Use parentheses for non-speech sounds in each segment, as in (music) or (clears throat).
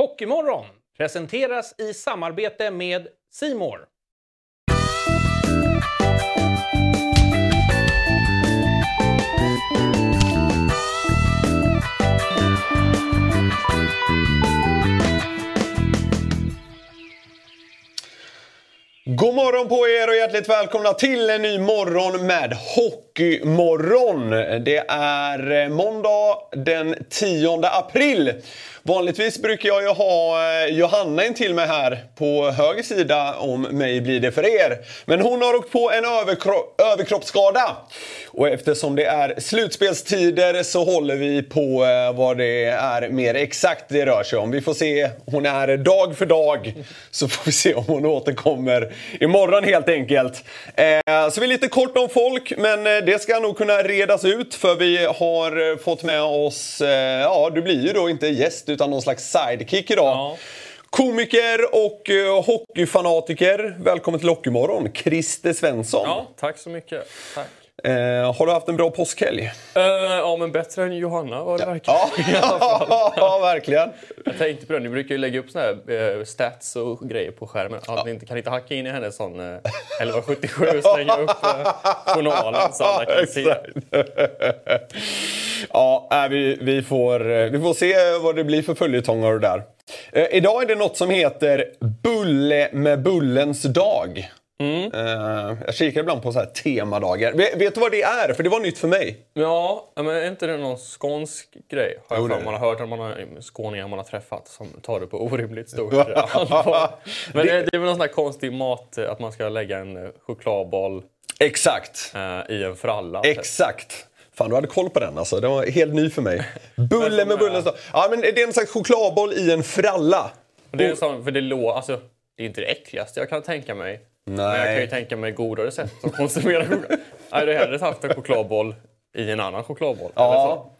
Hockeymorgon presenteras i samarbete med Simor. God morgon på er och hjärtligt välkomna till en ny morgon med Hockeymorgon. Det är eh, måndag den 10 april. Vanligtvis brukar jag ju ha eh, Johanna in till mig här på höger sida om mig blir det för er. Men hon har åkt på en överkro överkroppsskada. Och eftersom det är slutspelstider så håller vi på eh, vad det är mer exakt det rör sig om. Vi får se. Hon är dag för dag. Så får vi se om hon återkommer imorgon helt enkelt. Så vi är lite kort om folk men det ska nog kunna redas ut för vi har fått med oss, ja du blir ju då inte gäst utan någon slags sidekick idag. Ja. Komiker och uh, hockeyfanatiker. Välkommen till Hockeymorgon, Christer Svensson. Ja, tack så mycket. Tack. Eh, har du haft en bra påskhelg? Uh, ja, men bättre än Johanna var det ja. verkligen. Ja. (laughs) (laughs) ja, verkligen. Jag tänkte på det, ni brukar ju lägga upp såna här uh, stats och grejer på skärmen. Ja. Ni inte, kan inte hacka in i hennes sån uh, 1177 och slänga upp uh, journalen så alla kan se? (laughs) ja, vi, vi, får, vi får se vad det blir för följetongar där. idag är det något som heter Bulle med Bullens dag. Mm. Uh, jag kikar ibland på så här temadagar. Vet, vet, du vad det är? För det var nytt för mig. Ja, men är inte det någon skånsk grej? Har jag man har hört att man har skåningar man har träffat som tar det på orimligt stort (laughs) allvar. Men det, det är väl någon sån här konstig mat, att man ska lägga en eh, chokladboll Exakt. Uh, i en fralla. Exakt. Fan, du hade koll på den alltså. Den var helt ny för mig. (laughs) Bulle med bullens dag. Ja, men det är en slags chokladboll i en fralla. det är en sån, för det, lå, alltså, det är inte det äckligaste jag kan tänka mig. Nej. Men jag kan ju tänka mig godare sätt att konsumera choklad. Jag hade hellre haft en chokladboll i en annan chokladboll. Ja.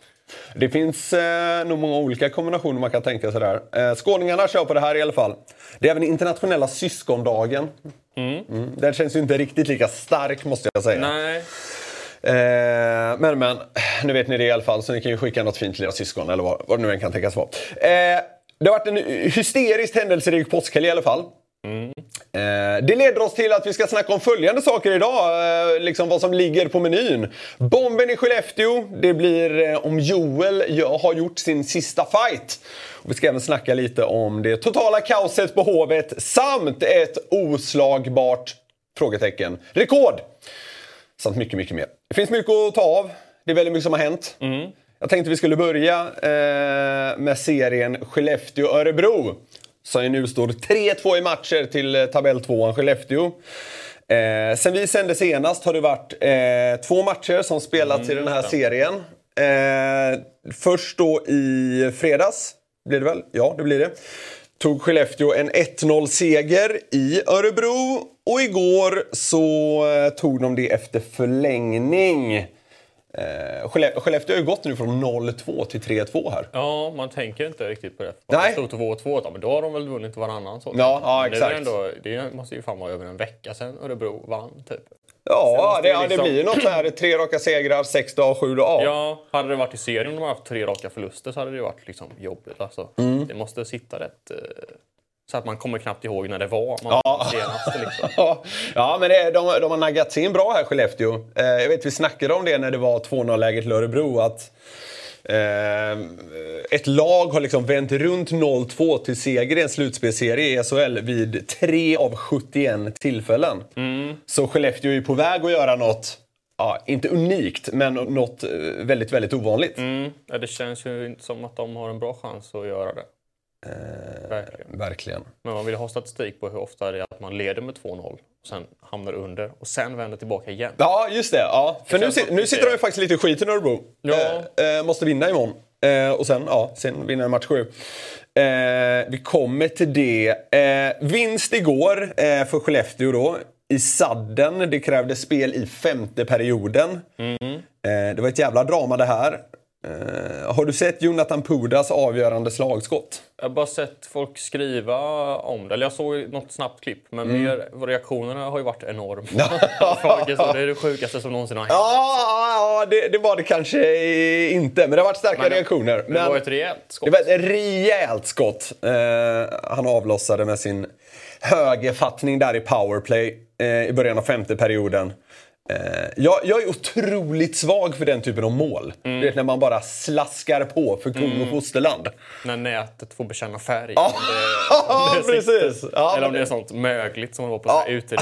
Det finns eh, nog många olika kombinationer man kan tänka sig där. Eh, skåningarna kör på det här i alla fall. Det är även internationella syskondagen. Mm. Mm. Den känns ju inte riktigt lika stark måste jag säga. Nej. Eh, men men, nu vet ni det i alla fall så ni kan ju skicka något fint till era syskon eller vad, vad det nu än kan tänkas vara. Eh, det har varit en hysteriskt händelserik påskhelg i alla fall. Mm. Det leder oss till att vi ska snacka om följande saker idag. Eh, liksom vad som ligger på menyn. Bomben i Skellefteå. Det blir eh, om Joel har gjort sin sista fight. vi ska även snacka lite om det totala kaoset på Hovet samt ett oslagbart frågetecken. Rekord! Samt mycket, mycket mer. Det finns mycket att ta av. Det är väldigt mycket som har hänt. Mm. Jag tänkte vi skulle börja eh, med serien Skellefteå-Örebro som nu står 3-2 i matcher till eh, tabelltvåan Skellefteå. Eh, sen vi sände senast har det varit eh, två matcher som spelats mm, i den här serien. Eh, först då i fredags, blir det väl? Ja, det blir det. Tog Skellefteå en 1-0-seger i Örebro och igår så eh, tog de det efter förlängning. Eh, Skellefteå har ju gått nu från 0-2 till 3-2 här. Ja, man tänker inte riktigt på det. Nej. Det stod 2-2, men då har de väl vunnit varannan. Så. Ja, ja exakt. Det, ändå, det måste ju fan vara över en vecka sedan Örebro vann, typ. Ja, det, liksom... det blir ju något här. Tre raka segrar, sex dagar, sju dagar. Ja, hade det varit i serien om de hade haft tre raka förluster så hade det varit liksom jobbigt. Alltså. Mm. Det måste sitta rätt... Eh så att man kommer knappt ihåg när det var man ja. senaste. Liksom. (laughs) ja, men det, de, de har naggat sig in bra här Skellefteå. Eh, jag vet vi snackade om det när det var 2-0-läget till Örebro. Att, eh, ett lag har liksom vänt runt 0-2 till seger i en slutspelserie i SHL vid 3 av 71 tillfällen. Mm. Så Skellefteå är på väg att göra något ja, inte unikt, men något eh, väldigt, väldigt ovanligt. Mm. Ja, det känns ju inte som att de har en bra chans att göra det. Eh, verkligen. verkligen. Men man vill ha statistik på hur ofta det är att man leder med 2-0 och sen hamnar under och sen vänder tillbaka igen. Ja, just det. Ja. För nu, nu sitter de ju faktiskt lite i skiten Örebro. Ja. Eh, måste vinna imorgon. Eh, och sen, ja, sen vinna match 7. Eh, vi kommer till det. Eh, vinst igår eh, för Skellefteå då. I sadden. Det krävde spel i femte perioden. Mm. Eh, det var ett jävla drama det här. Eh, har du sett Jonathan Pudas avgörande slagskott? Jag har bara sett folk skriva om det. Eller jag såg något snabbt klipp. Men Mm. mer, reaktionerna har ju varit enorma. (laughs) (laughs) Det är det sjukaste som någonsin har hänt. Ja, ja det, det var det kanske inte. Men det har varit starka Men det- reaktioner. Det Men var ett rejält skott. det var ett rejält skott. Eh, han avlossade med sin högerfattning där i powerplay eh, i början av femte perioden. Eh, jag, jag är otroligt svag för den typen av mål. Mm. Du vet när man bara slaskar på för kung och fosterland. När nätet får bekänna färg. Ja, (laughs) precis. Ja, Eller om det är sånt mögligt som det var på ja. var liten.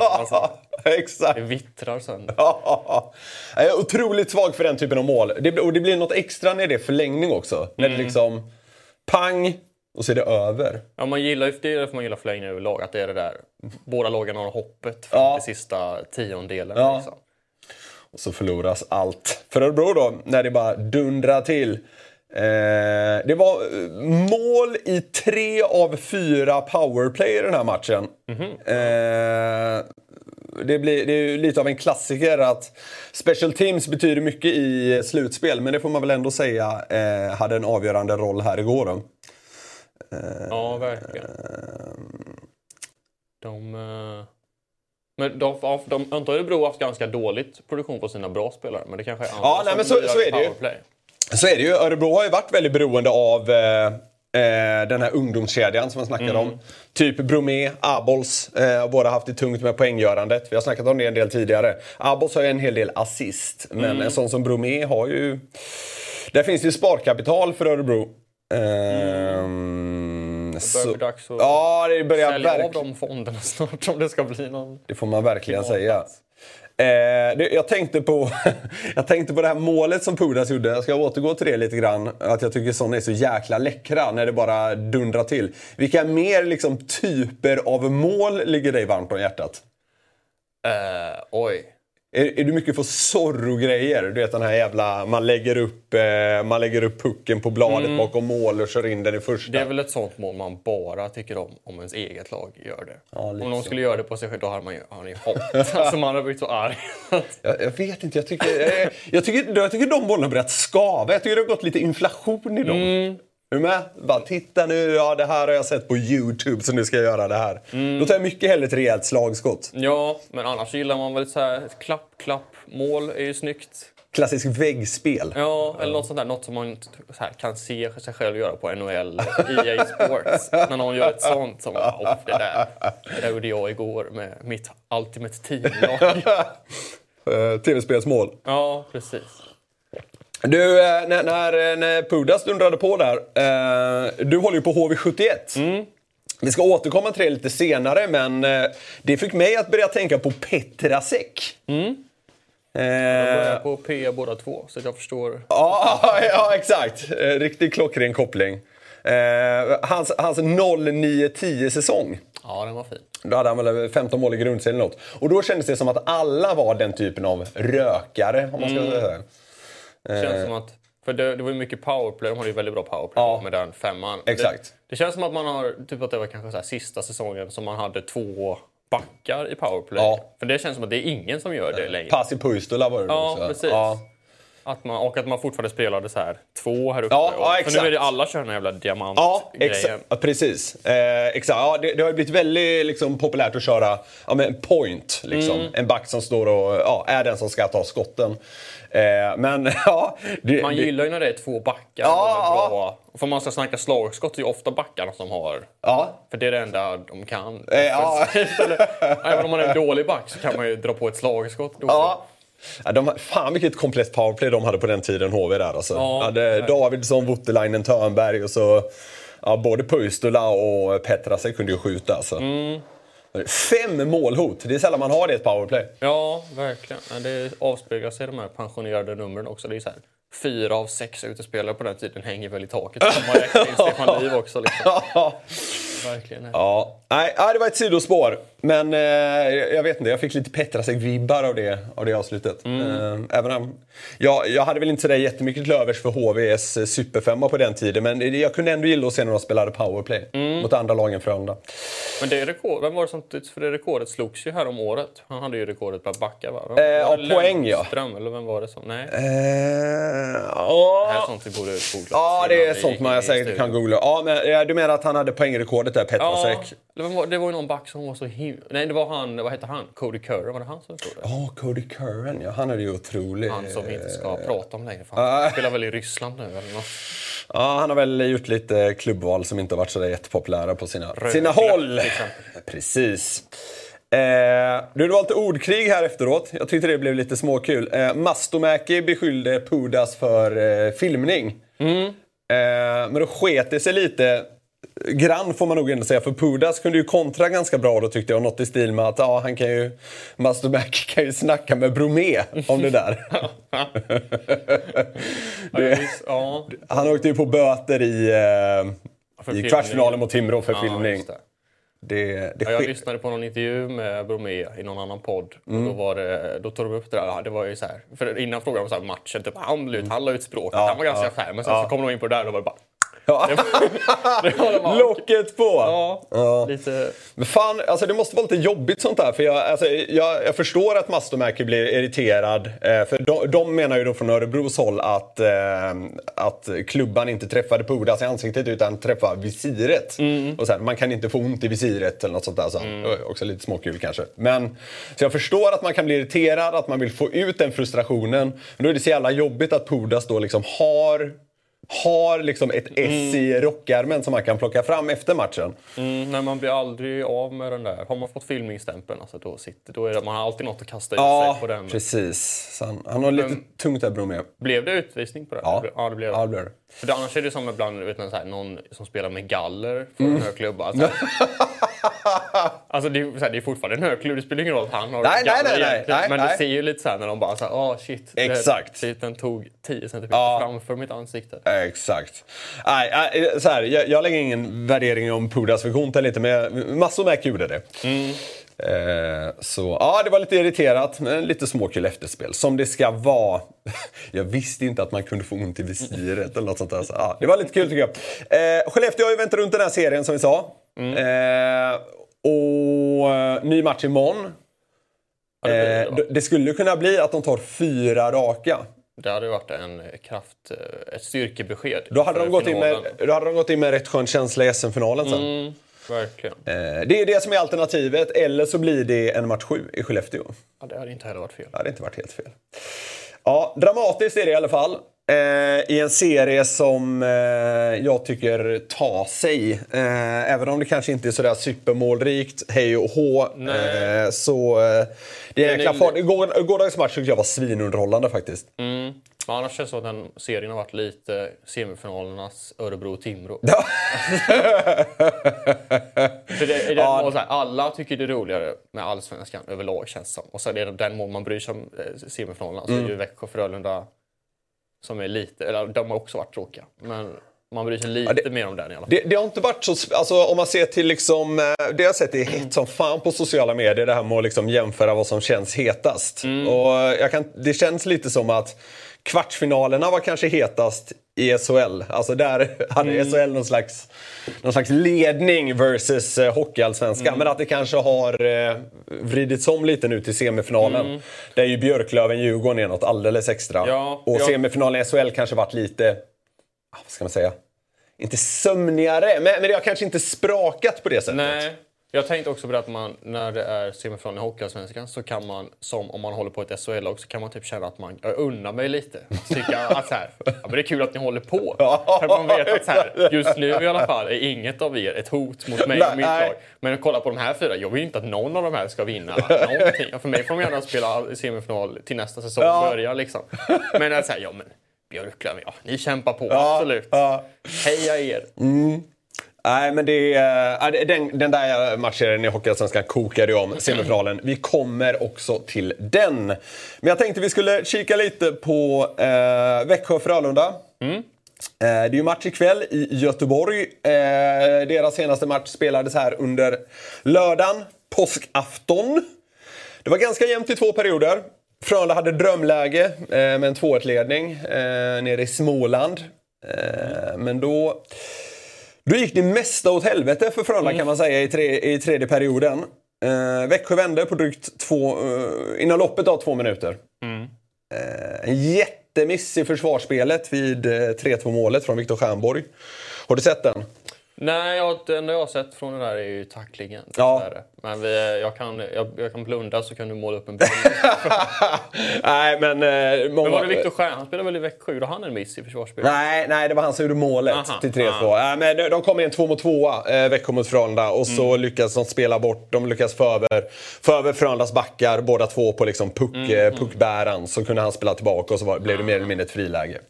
Alltså, Exakt. det vittrar sönder. (laughs) Jag är otroligt svag för den typen av mål. Det, och det blir något extra när det är förlängning också. När Mm. det liksom pang och så är det över. Ja, man gillar ju, det är därför man gillar förlängning överlag. Att det är det där, båda lagen har hoppet fram Ja. till sista tiondelen. Ja. Liksom. Och så förloras allt. För Örebro då, när det bara dundrar till. Eh, det var eh, mål i tre av fyra powerplay i den här matchen. Eh, det, blir, det är ju lite av en klassiker att special teams betyder mycket i slutspel. Men det får man väl ändå säga eh, hade en avgörande roll här igår. Då. Ja, verkligen. De... eh, Men de, de, de, Örebro har haft ganska dåligt produktion på sina bra spelare. Men det kanske är andra Ja, nej, men så- så är det ju. Så är det ju. Örebro har ju varit väldigt beroende av eh, eh, den här ungdomskedjan som man snackade Mm. om. Typ Bromé, Abols. Eh, har båda haft det tungt med poänggörandet. Vi har snackat om det en del tidigare. Abols har ju en hel del assist. Men Mm. en sån som Bromé har ju... Där finns det ju sparkapital för Örebro. Ehm, Det börjar bli dags att Ja, det börjar sälja av de fonderna (laughs) snart om det ska bli någon... Det får man verkligen säga. Eh, det, jag, tänkte på, (laughs) jag tänkte på det här målet som Pudas gjorde. Jag ska återgå till det lite grann. Att jag tycker sådana är så jäkla läckra när det bara dundrar till. Vilka mer liksom, typer av mål ligger dig varmt om hjärtat? Eh, oj. Är, är du mycket för Zorro-grejer? Du vet den här jävla... Man lägger upp, eh, man lägger upp pucken på bladet bakom mål och kör in den i första. Det är väl ett sånt mål man bara tycker om om ens eget lag gör det. Ja, lite om någon skulle göra det på sig själv då hade man ju, han ju (laughs) alltså man hade blivit så arg. Jag, jag vet inte, jag tycker, eh, jag, tycker, jag tycker de bollarna börjat skava. Jag tycker det har gått lite inflation i dem. Är du med? Bara titta nu, ja det här har jag sett på YouTube så nu ska jag göra det här. Då tar jag mycket hellre ett rejält slagskott. ja, men annars gillar man väl så här ett klapp, klapp, mål är ju snyggt. Klassisk väggspel. Ja, eller något sånt där. Något som man här, kan se sig själv göra på NHL, EA Sports. (laughs) När någon gör ett sånt som "Åh, det där, det där gjorde jag igår med mitt Ultimate Team-lag. (laughs) Eh, Tv-spelsmål. Ja, precis. Du, eh, när, när, när Pudas dundrade på där. Eh, du håller ju på HV71. Vi ska återkomma till det lite senare, men eh, det fick mig att börja tänka på Petrasek. De Eh, börjar på P båda två, så att jag förstår. Ja, (laughs) ja exakt. Eh, Riktigt klockren koppling. Eh, hans hans 09-10 säsong. Ja, den var fin. Då hade han väl 15 mål i grundserien eller något. Och då kändes det som att alla var den typen av rökare, om man ska säga. Det känns som att... För det, det var ju mycket powerplay, de hade ju väldigt bra powerplay Ja. med den femman. Exakt. Det, det känns som att man har, typ att det var kanske så här sista säsongen som man hade två backar i powerplay. Ja. För det känns som att det är ingen som gör det längre. Pasi Puistola var det Ja, också. precis. Ja. Att man, och att man fortfarande spelade så här två här uppe. Ja, Och- ja, för nu är det alla kör den här jävla Ja, diamantgrejen. ja, precis. Eh, exakt. Ja, det, det har blivit väldigt liksom, populärt att köra ja, men point. Liksom. Mm. En back som står och ja, är den som ska ta skotten. Eh, men (laughs) ja... Det, Man gillar ju när det är två backar. Ja, bra. För man ska snacka slagskott det är ju ofta backarna som har... ja, För det är det enda de kan. Eh, ja. Eller, (laughs) även om man är en dålig back så kan man ju dra på ett slagskott. Då. Ja. Ja, de, fan vilket komplett powerplay de hade på den tiden, HV där alltså. Ja, hade Davidsson, Voutilainen, Törnberg och så... Ja, både Puistola och Petrasek kunde ju skjuta alltså. Mm. Fem målhot! Det är sällan man har det i ett powerplay. Ja, verkligen. Det avspeglar sig i de här pensionerade numren också. Det är så här, fyra av sex utespelare på den tiden hänger väl i taket. Man räknar in (laughs) Stefan Liv också. Liksom. (laughs) verkligen. Ja, nej, det var ett sidospår. Men eh, jag vet inte, jag fick lite Petrasek-vibbar av det, av det avslutet. Eh, även om, ja, jag hade väl inte sådär jättemycket till övers för HVs eh, superfemma på den tiden. Men jag kunde ändå gilla att se när de spelade powerplay mot andra lagen Frölunda. Men det rekord, vem var det som... För det rekordet slogs ju här om året. Han hade ju rekordet på backar va? Eh, ja, poäng, ja. Lundström, eller vem var det som... Nej. Eh, Det här är sånt vi borde googla. ja, det är sånt man i säkert kan googla. Ja, men, du menar att han hade poängrekordet där, Ja, Petrasek? var- det var ju någon back som var så himla... Nej, det var han... Vad hette han? Cody Curran, var det han som stod där? Ja, Cody Curran, ja. Han hade ju otrolig... Han som vi inte ska Eh. prata om längre. För han spelar väl i Ryssland nu eller något. Ja, han har väl gjort lite klubbval som inte har varit så där jättepopulära på sina, Rögle, sina håll. Precis. Eh, du, det var lite ordkrig här efteråt. Jag tyckte det blev lite småkul. Eh, Mastomäki beskyllde Pudas för eh, filmning. Mm. Eh, men då sket det sig lite grann får man nog ändå säga. För Pudas kunde ju kontra ganska bra då tyckte jag. Något i stil med att ja, han kan ju, Mastomäki kan ju snacka med Bromé om det där. (laughs) Ja. Han åkte ju på böter i, eh, i kvartsfinalen mot Timrå för Ja, filmning. det. Det, det Ja, jag lyssnade på någon intervju med Bromé i någon annan podd. Mm. Och då, var det, då tog de upp det där. Det var ju så här, för innan frågade de så här, matchen, typ, han, ut, han la ut språket, Mm. Ja, han var ganska ja, skär. Men sen så kom de in på det där och då var det bara... Ja. (laughs) Locket på! Ja, Ja. lite... Men fan, alltså det måste vara lite jobbigt sånt där. För jag, alltså, jag, jag förstår att Mastomäki blir irriterad. Eh, för de, de menar ju då från Örebros håll att, eh, att klubban inte träffade Pudas i ansiktet utan träffade visiret. Och så här, man kan inte få ont i visiret eller något sånt där. Så. Var Också lite småkul kanske. Men, så jag förstår att man kan bli irriterad, att man vill få ut den frustrationen. Men då är det så jävla jobbigt att Pudas då liksom har har liksom ett S i rockärmen som man kan plocka fram efter matchen. Mm, nej, man blir aldrig av med den där. Har man fått filmningsstämpeln, alltså, då, sitter, då är det, man har alltid något att kasta Ja, sig på den. precis. Så han, han har lite tungt där Bromé. Blev det utvisning på den? Ja. ja det blev Ja, det blev det. För det, annars är det som ibland vet, man, så här, någon som spelar med galler för en hög klubba. Alltså, (laughs) alltså det, är, så här, det är fortfarande en hög klubb, det spelar ingen roll att han har Nej, nej, galler nej, nej, egentligen. nej, Men nej. det ser ju lite så här när de bara såhär, åh shit. det- Exakt. det- Den tog 10 cm Ja. framför mitt ansikte. Exakt. Nej, nej, så här, jag, jag lägger ingen värdering om Pudas funktion inte, men massor med gjorde det. Eh, så ja, det var lite irriterat, men lite småkul efterspel. Som det ska vara. (laughs) Jag visste inte att man kunde få ont i visiret eller något sånt där. Så, ja, det var lite kul tycker jag. Eh, Skellefteå har ju vänt runt den här serien som vi sa. Eh, och eh, ny match imorgon. Ja, det, blir det, skulle kunna bli att de tar fyra raka. det hade ju varit en kraft, ett styrkebesked. Då hade, de gått in med, då hade de gått in med rätt skön känsla i SM-finalen sen. Mm, verkligen. Eh, Det är det som är alternativet, eller så blir det en match 7 i Skellefteå. Ja, det hade inte heller varit fel. Det hade inte varit helt fel. Ja, dramatiskt är det i alla fall. Eh, I en serie som eh, jag tycker tar sig. Eh, även om det kanske inte är sådär supermålrikt, hej och hå. Så det är en jäkla fart. Gårdagens match tyckte jag var svinunderhållande faktiskt. Mm. Men annars känns det som att den serien har varit lite semifinalernas Örebro-Timrå. För det, är den Ja. här, alla tycker det är roligare med allsvenskan överlag känns det som. Och så är det den mål man bryr sig om eh, semifinalerna. Så Mm. är ju Växjö och Frölunda som är lite, eller de har också varit tråkiga. Men man bryr sig lite det- mer om den i alla fall. Det, det har inte varit så... Alltså, om man ser till liksom... eh, Det jag sett är hett som fan på sociala medier. Det här med att liksom jämföra vad som känns hetast. Och jag kan, det känns lite som att kvartsfinalerna var kanske hetast i SHL. Alltså där (laughs) hade SHL någon slags, någon slags ledning versus eh, Hockeyallsvenskan. Men att det kanske har eh, vridits om lite nu till semifinalen. Där ju Björklöven-Djurgården är något alldeles extra. Ja, och ja. semifinalen i SHL kanske varit lite... ah, Vad ska man säga? inte sömnigare, men, men det har kanske inte sprakat på det sättet. Nej. Jag tänkte också på det att man, när det är semifinal i Hockeyallsvenskan så kan man, som om man håller på ett SHL-lag, så kan man typ känna att man jag unnar mig lite. Tycka att så här, ja, men det är kul att ni håller på. För man vet att så här, just nu i alla fall är inget av er ett hot mot mig och mitt lag. Men kolla på de här fyra, jag vill inte att någon av de här ska vinna någonting. För mig får de gärna spela semifinal till nästa säsong Ja. börjar liksom. Men att säga, ja men Björklöven, ja ni kämpar på, absolut. ja. Heja er! Nej, men det är, den, den där matchen i Hockeyallsvenskan kokade ju om semifinalen. Vi kommer också till den. Men jag tänkte vi skulle kika lite på eh, Växjö-Frölunda. det är ju match ikväll i Göteborg. deras senaste match spelades här under lördagen, påskafton. Det var ganska jämnt i två perioder. Frölunda hade drömläge med en 2-1-ledning nere i Småland. men då då gick det mesta åt helvete för Frölunda mm. kan man säga i, tre, i tredje perioden. Eh, Växjö vände på drygt två, eh, inom loppet av två minuter. Mm. Eh, en jättemiss i försvarsspelet vid eh, 3-2 målet från Viktor Stjernborg. Har du sett den? Nej, jag, det enda jag har sett från det där är ju tacklingen. Ja. Men vi, jag, kan, jag, jag, kan blunda så kan du måla upp en bild. (laughs) nej, men... Eh, många... Men var det Viktor Stjern? Han spelade väl i Växjö? Gjorde han en miss i försvarsspelet? Nej, nej, det var han som gjorde målet Aha, till 3-2. Äh, men de kom i en 2 mot 2 eh, Växjö mot Frölunda och så mm. lyckas de spela bort. De lyckas få över, få över Frölundas backar, båda två på liksom puck, mm, mm. puckbäraren. Så kunde han spela tillbaka och så var, blev det mer eller mindre ett friläge.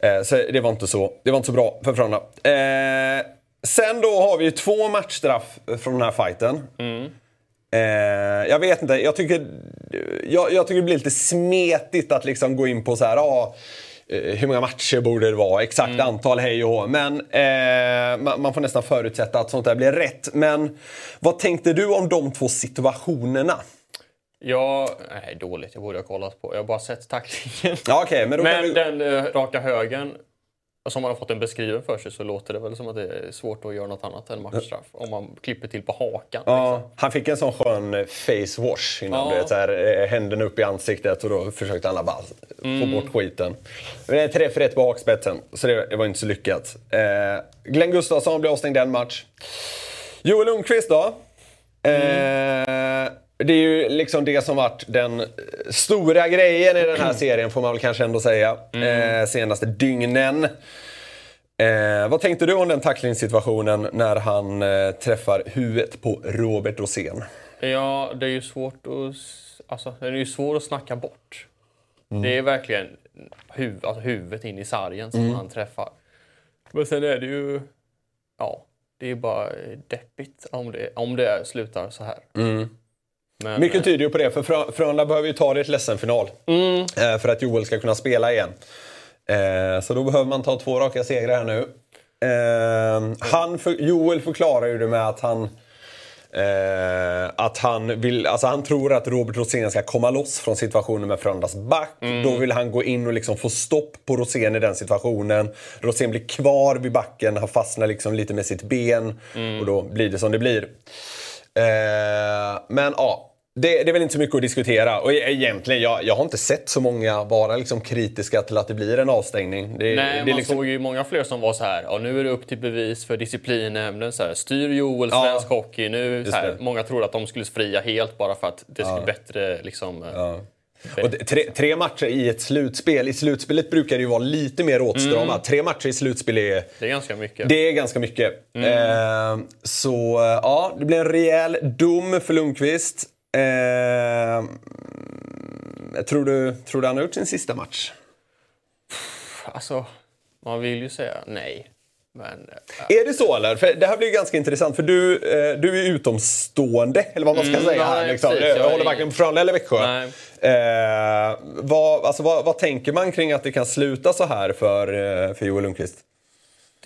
Eh, så det var, inte så, det var inte så bra för Frölunda. Eh, Sen då har vi två matchstraff från den här fighten. Mm. Jag vet inte, jag tycker, jag, jag, tycker det blir lite smetigt att liksom gå in på så här, ah, hur många matcher borde det vara? Exakt mm. antal, hej och hå. Men eh, man, man, får nästan förutsätta att sånt där blir rätt. Men vad tänkte du om de två situationerna? Ja, nej, dåligt. Jag borde ha kollat på. Jag har bara sett tacklingen. Ja, okay, men men vi... den uh, raka högen som man har fått en beskriven för sig så låter det väl som att det är svårt att göra något annat än matchstraff. Om man klipper till på hakan. Ja, liksom. Han fick en sån skön eh, face wash innan. Ja. Det, så här, eh, händerna upp i ansiktet och då försökte alla bara mm. få bort skiten. Men det är 3 för 1 på hakspetsen, så det, det, var inte så lyckat. Eh, Glenn Gustafsson blev avstängd en match. Joel Lundqvist då? Mm. Eh, det är ju liksom det som varit den stora grejen i den här (clears throat) serien får man väl kanske ändå säga. Mm. Eh, senaste dygnen. Eh, vad tänkte du om den tacklingssituationen när han eh, träffar huvudet på Robert Rosén? Ja, det är ju svårt att, alltså, det är ju svårt att snacka bort. Mm. Det är verkligen huv, alltså, huvudet in i sargen som mm. han träffar. Men sen är det ju... Ja, det är bara deppigt om det, om det slutar så här. Mm. Men, Mycket tyder ju på det, för Frölunda behöver ju ta det i ett ledsen-final. Mm. Eh, för att Joel ska kunna spela igen. Eh, så då behöver man ta två raka segrar här nu. Eh, han Joel förklarar ju det med att han att han, vill, alltså han tror att Robert Rosén ska komma loss från situationen med Frölundas back. Mm. Då vill han gå in och liksom få stopp på Rosén i den situationen. Rosén blir kvar vid backen, han fastnar liksom lite med sitt ben. Mm. Och då blir det som det blir. Eh, men ja, det, det, är väl inte så mycket att diskutera. Och e- egentligen, jag, jag har inte sett så många vara liksom kritiska till att det blir en avstängning. Det, Nej, det man liksom... såg ju många fler som var så här, ja, nu är det upp till bevis för disciplinnämnden. Så här, styr Joel svensk ja, hockey nu. Här, många trodde att de skulle fria helt bara för att det skulle ja. bättre liksom, ja. Och tre, tre, matcher i ett slutspel. I slutspelet brukar det ju vara lite mer åtstrama. Mm. Tre matcher i slutspel är... Det är ganska mycket. Det är ganska mycket. Mm. Eh, så ja, det blir en rejäl dom för Lundqvist. Eh, tror, du, tror du han har gjort sin sista match? Alltså, man vill ju säga nej. Men, ja. Är det så eller? För det här blir ganska intressant för du, eh, du är utomstående, eller vad man ska mm, säga. Nej, liksom. precis, jag, jag håller varken på Frölunda eller Växjö. Eh, vad, alltså, vad, vad, tänker man kring att det kan sluta så här för, eh, för Joel Lundqvist?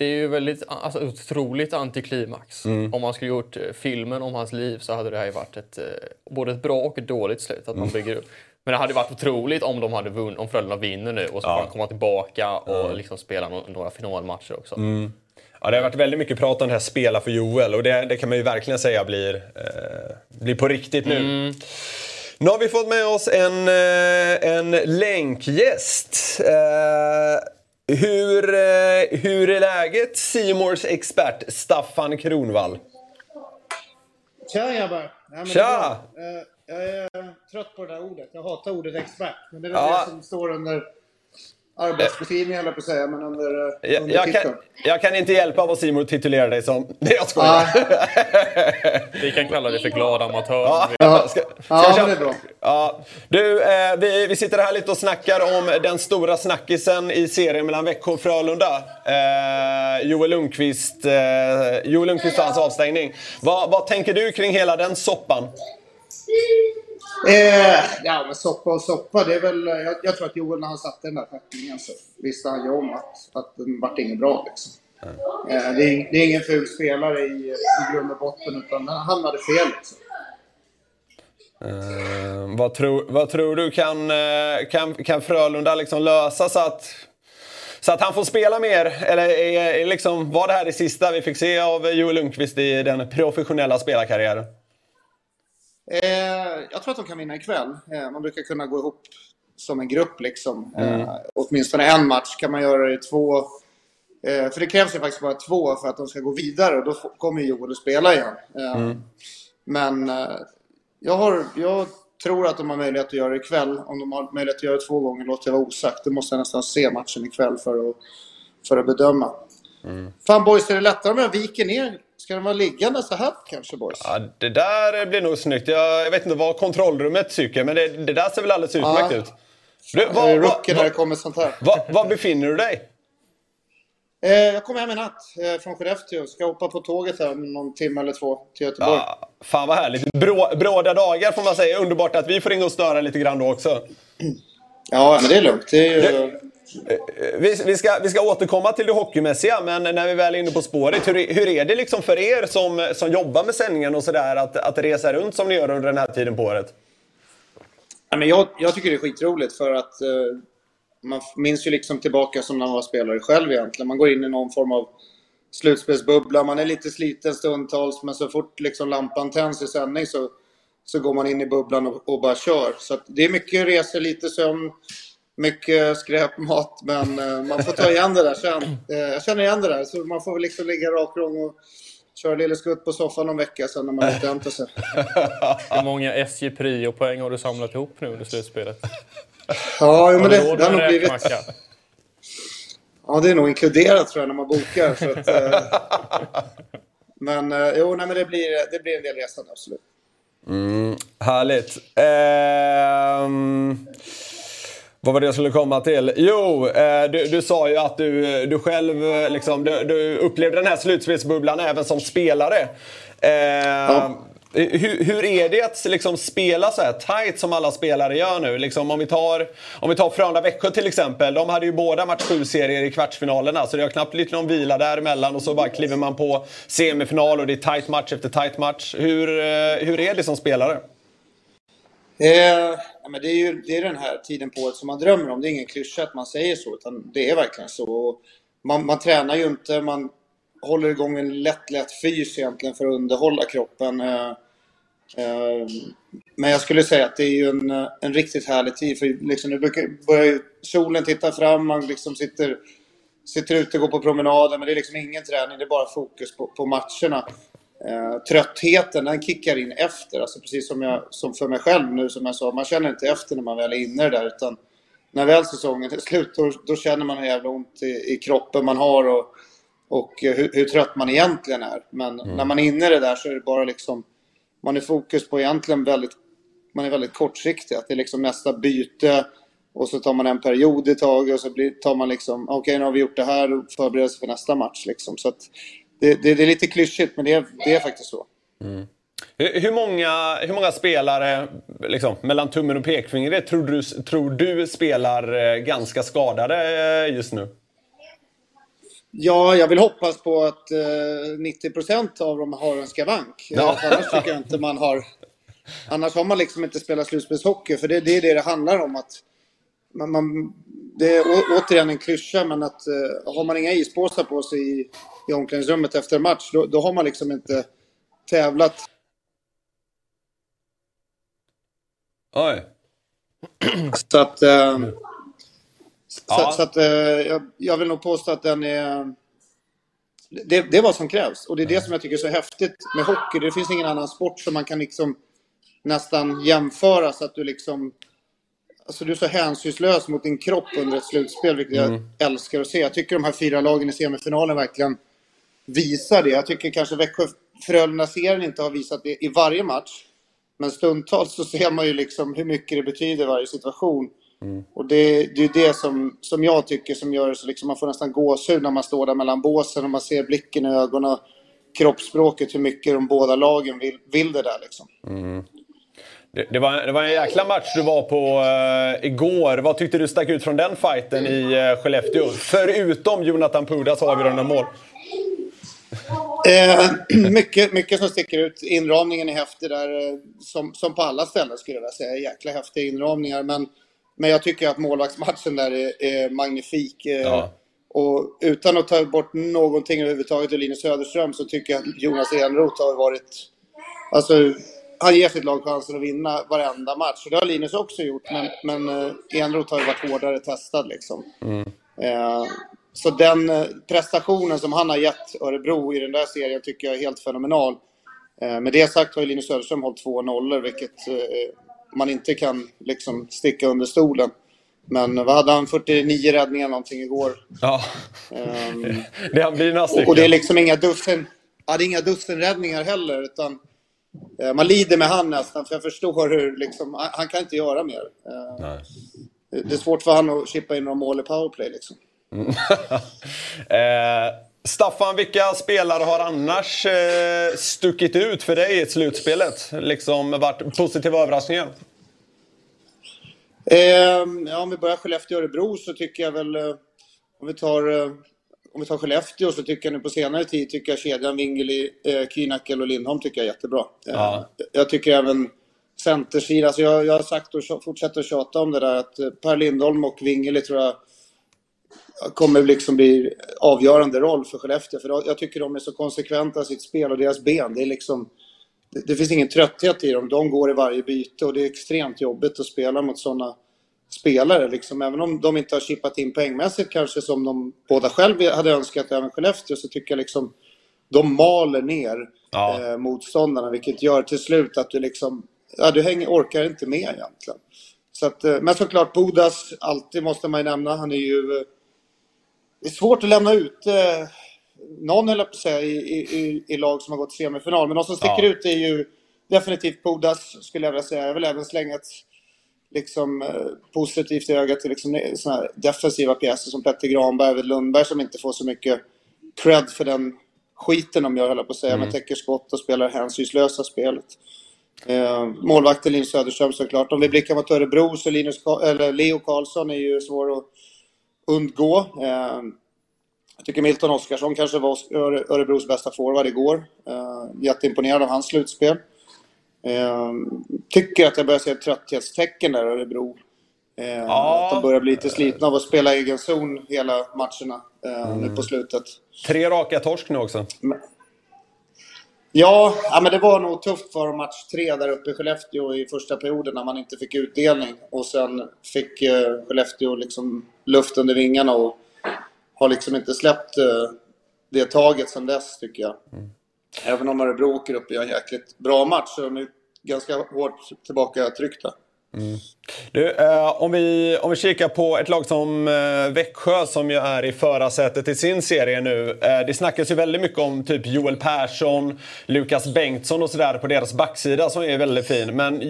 Det är ju väldigt alltså, otroligt antiklimax. Mm. Om man skulle gjort eh, filmen om hans liv så hade det här varit ett, eh, både ett bra och ett dåligt slut. Att man mm. bygger upp. Men det hade varit otroligt om de hade vunnit, om Frölunda vinner nu och så får han komma tillbaka och mm. liksom spela några finalmatcher också. Mm. Ja, det har varit väldigt mycket prat om det här spela för Joel och det, det kan man ju verkligen säga blir, eh, blir på riktigt nu. Mm. Nu har vi fått med oss en, eh, en länkgäst. Eh, hur, eh, hur är läget, Simors expert Staffan Kronvall? Tja grabbar! Ja, Tja! Jag är trött på det där ordet. Jag hatar ordet expert. Men det är ja. det som står under arbetsbeskrivning höll jag på att säga, men under, jag, under jag, kan, jag kan inte hjälpa vad Simon titulerar dig som. (laughs) Det jag skojar. Ah. vi kan kalla dig för glad amatör. Ja, ja. Ska, ska ja det är bra. Ja. Du, eh, vi, vi sitter här lite och snackar om den stora snackisen i serien mellan Växjö och Frölunda. Eh, Joel Lundqvist, eh, Joel Lundqvist och hans avstängning. Vad, vad tänker du kring hela den soppan? Eh, ja, men soppa och soppa. Det är väl, jag, jag tror att Joel när han satte den där tacklingen så visste han ju om att, att den vart inget bra. Liksom. Eh, det, är, det är ingen ful spelare i, i grund och botten, utan han hamnade fel. Liksom. Uh, vad, tror, vad tror du kan, uh, kan, kan Frölunda liksom lösa så att, så att han får spela mer? Eller är, är liksom, var det här det sista vi fick se av Joel Lundqvist i den professionella spelarkarriären? Eh, jag tror att de kan vinna ikväll. Eh, man brukar kunna gå ihop som en grupp. Liksom. Mm. Eh, åtminstone en match kan man göra i två. Eh, för det krävs ju faktiskt bara två för att de ska gå vidare och då kommer Joel att spela igen. Eh, mm. Men eh, jag, har, jag tror att de har möjlighet att göra det ikväll. Om de har möjlighet att göra det två gånger låter jag vara osagt. Det måste jag nästan se matchen ikväll för att, för att bedöma. Mm. Fan boys, är det lättare om jag viker ner Ska den vara liggande så här kanske boys? Ja, det där blir nog snyggt. Jag, jag vet inte vad kontrollrummet tycker, men det, det där ser väl alldeles utmärkt ja. ut. Du, var, jag är rookie när det kommer sånt här. Var, var befinner du dig? Eh, jag kommer hem i natt eh, från Skellefteå. Ska hoppa på tåget här om någon timme eller två till Göteborg. Ja, fan vad härligt. Brå, bråda dagar får man säga. Underbart att vi får ringa och störa lite grann då också. Ja, men det är lugnt. Det är ju... det, vi, vi, ska, vi ska återkomma till det hockeymässiga, men när vi väl är inne på spåret. Hur, hur är det liksom för er som, som jobbar med sändningen och sådär att, att resa runt som ni gör under den här tiden på året? Ja, men jag, jag tycker det är skitroligt för att eh, man minns ju liksom tillbaka som när man var spelare själv egentligen. Man går in i någon form av slutspelsbubbla, man är lite sliten stundtals men så fort liksom lampan tänds i sändning så, så går man in i bubblan och, och bara kör. Så det är mycket resor, lite sömn, mycket skräpmat, men eh, man får ta igen det där sen. Eh, jag känner igen det där, så man får liksom ligga rakrång och köra lille skutt på soffan någon vecka sen när man återhämtar sig. (laughs) Hur många SJ Prio-poäng har du samlat ihop nu under slutspelet? Ja, men det, det har nog blivit... Ja, det är nog inkluderat tror jag när man bokar. Så att, eh... (laughs) men jo, nej, men det blir, det blir en del resande, absolut. Mm, härligt. Ehm... Vad var det jag skulle komma till? Jo, eh, du, du sa ju att du, du själv eh, liksom, du, du upplevde den här slutspelsbubblan även som spelare. Eh, ja. Hur, hur, är det att liksom spela så här tight som alla spelare gör nu? Liksom om, vi tar, om vi tar Frölunda-Växjö till exempel. De hade ju båda match 7-serier i kvartsfinalerna, så det har knappt blivit någon vila däremellan och så bara kliver man på semifinal och det är tight match efter tight match. Hur, hur är det som spelare? Eh, men det är ju det är den här tiden på året som man drömmer om. Det är ingen klyscha att man säger så, utan det är verkligen så. Man, man tränar ju inte, man håller igång en lätt, lätt fys egentligen för att underhålla kroppen. Eh, eh, men jag skulle säga att det är ju en, en riktigt härlig tid. För liksom, nu börjar ju solen titta fram, man liksom sitter, sitter ute och går på promenader. Men det är liksom ingen träning, det är bara fokus på, på matcherna. Eh, tröttheten den kickar in efter, alltså precis som, jag, som för mig själv nu som jag sa, man känner inte efter när man väl är inne där utan när väl säsongen är slut då, då känner man hur jävla ont i, i kroppen man har och, och hur, hur, trött man egentligen är. Men mm. när man är inne i det där så är det bara liksom, man är fokus på egentligen väldigt, man är väldigt kortsiktig. Att det är liksom nästa byte och så tar man en period i taget och så blir, tar man liksom, okej okay, nu har vi gjort det här och förbereder sig för nästa match liksom. Så att, det, det, det, är lite klyschigt, men det är, det är faktiskt så. Mm. Hur, många, hur många spelare, liksom, mellan tummen och pekfingret, tror du, tror du spelar eh, ganska skadade eh, just nu? Ja, jag vill hoppas på att eh, 90% av dem har en skavank. Ja. Annars tycker jag inte man har... Annars har man liksom inte spelat slutspelshockey, för det, det är det det handlar om. att man, man Det är återigen en klyscha, men att eh, har man inga ispåsar på sig i, i omklädningsrummet efter match, då, då har man liksom inte tävlat. Oj. Så att... Eh, ja. så, att eh, jag, jag, vill nog påstå att den är... Det, det är vad som krävs. Och det är det som jag tycker är så häftigt med hockey. Det finns ingen annan sport som man kan liksom nästan jämföra så att du liksom... Alltså du är så hänsynslös mot din kropp under ett slutspel, vilket mm. jag älskar att se. Jag tycker de här fyra lagen i semifinalen verkligen visar det. Jag tycker kanske Växjö Frölunda-serien inte har visat det i varje match. Men stundtals så ser man ju liksom hur mycket det betyder i varje situation. Mm. Och det, det är det som, som jag tycker som gör det så liksom man får nästan gåshud när man står där mellan båsen och man ser blicken i ögonen. Kroppsspråket, hur mycket de båda lagen vill, vill det där liksom. Mm. Det, det, var, det var en jäkla match du var på uh, igår. Vad tyckte du stack ut från den fighten i uh, Skellefteå? Förutom Jonathan Pudas avgörande mål. Eh, (clears throat) mycket, mycket som sticker ut. Inramningen är häftig där, eh, som, som på alla ställen skulle jag vilja säga. Jäkla häftiga inramningar. Men, men jag tycker att målvaktsmatchen där är, är magnifik. Eh, ja. Och utan att ta bort någonting överhuvudtaget ur Linus Söderström så tycker jag att Jonas Enroth har varit... Alltså, han ger sitt lag chansen att vinna varenda match. Och det har Linus också gjort, men, men uh, Enroth har ju varit hårdare testad liksom. Mm. Uh, så den uh, prestationen som han har gett Örebro i den där serien tycker jag är helt fenomenal. Uh, med det sagt har ju Linus Söderström hållit två nollor, vilket man inte kan liksom sticka under stolen. Men vad hade han? 49 räddningar någonting igår. Ja, um, (laughs) det blir några stycken. Och det är liksom inga dussin, ja, det är inga dussinräddningar heller. Utan, eh, man lider med han nästan, för jag förstår hur liksom, han kan inte göra mer. Eh, Nej. Det är svårt för han att chippa in några mål i powerplay liksom. (laughs) eh, Staffan, vilka spelare har annars eh, stuckit ut för dig i slutspelet? Liksom varit positiva överraskningar? Eh, ja, om vi börjar Skellefteå-Örebro så tycker jag väl, eh, om vi tar eh, om vi tar Skellefteå så tycker jag nu på senare tid tycker jag kedjan Wingeli, eh, Kühnackel och Lindholm tycker jag är jättebra. Eh, ja. Jag tycker även centersidan, alltså jag, jag har sagt och fortsätter att tjata om det där att Per Lindholm och Wingeli tror jag kommer liksom bli avgörande roll för Skellefteå. För jag tycker de är så konsekventa i sitt spel och deras ben. Det, är liksom, det, det finns ingen trötthet i dem. De går i varje byte och det är extremt jobbigt att spela mot sådana spelare. Liksom. Även om de inte har chippat in poängmässigt kanske som de båda själv hade önskat, även Skellefteå, så tycker jag liksom de maler ner ja. eh, motståndarna vilket gör till slut att du liksom, ja du hänger, orkar inte med egentligen. Så att, eh, men såklart Bodas, alltid måste man ju nämna, han är ju... Det är svårt att lämna ut eh, någon, eller på säga, i, i, i, lag som har gått semifinal. Men de som sticker ja. ut är ju definitivt Bodas, skulle jag vilja säga. Jag vill även slänga ett liksom, eh, positivt öga till liksom, såna defensiva pjäser som Petter Granberg, Arvid Lundberg som inte får så mycket cred för den skiten de gör, höll på att säga, mm. med täcker skott och spelar hänsynslösa spelet. Eh, målvakten Linus Söderström såklart. Om vi blickar mot Örebro så Linus, eller Leo Karlsson är ju svår att undgå. Eh, jag tycker Milton Oskarsson kanske var Örebros bästa forward igår. Eh, jätteimponerad av hans slutspel. Eh, tycker att jag börjar se ett trötthetstecken där Örebro. Ja. Att de börjar bli lite slitna av att spela egen zon hela matcherna mm. nu på slutet. Tre raka torsk nu också. Men, ja, ja, men det var nog tufft för match tre där uppe i Skellefteå i första perioden när man inte fick utdelning. Och sen fick eh, Skellefteå liksom luft under vingarna och har liksom inte släppt eh, det taget sedan dess tycker jag. Mm. Även om Örebro åker upp och gör en jäkligt bra match så är de ganska hårt tillbaka-tryckta. Mm. Du, eh, om, vi, om vi kikar på ett lag som eh, Växjö som ju är i förarsätet i sin serie nu. Eh, det snackas ju väldigt mycket om typ Joel Persson, Lukas Bengtsson och sådär på deras backsida som är väldigt fin. Men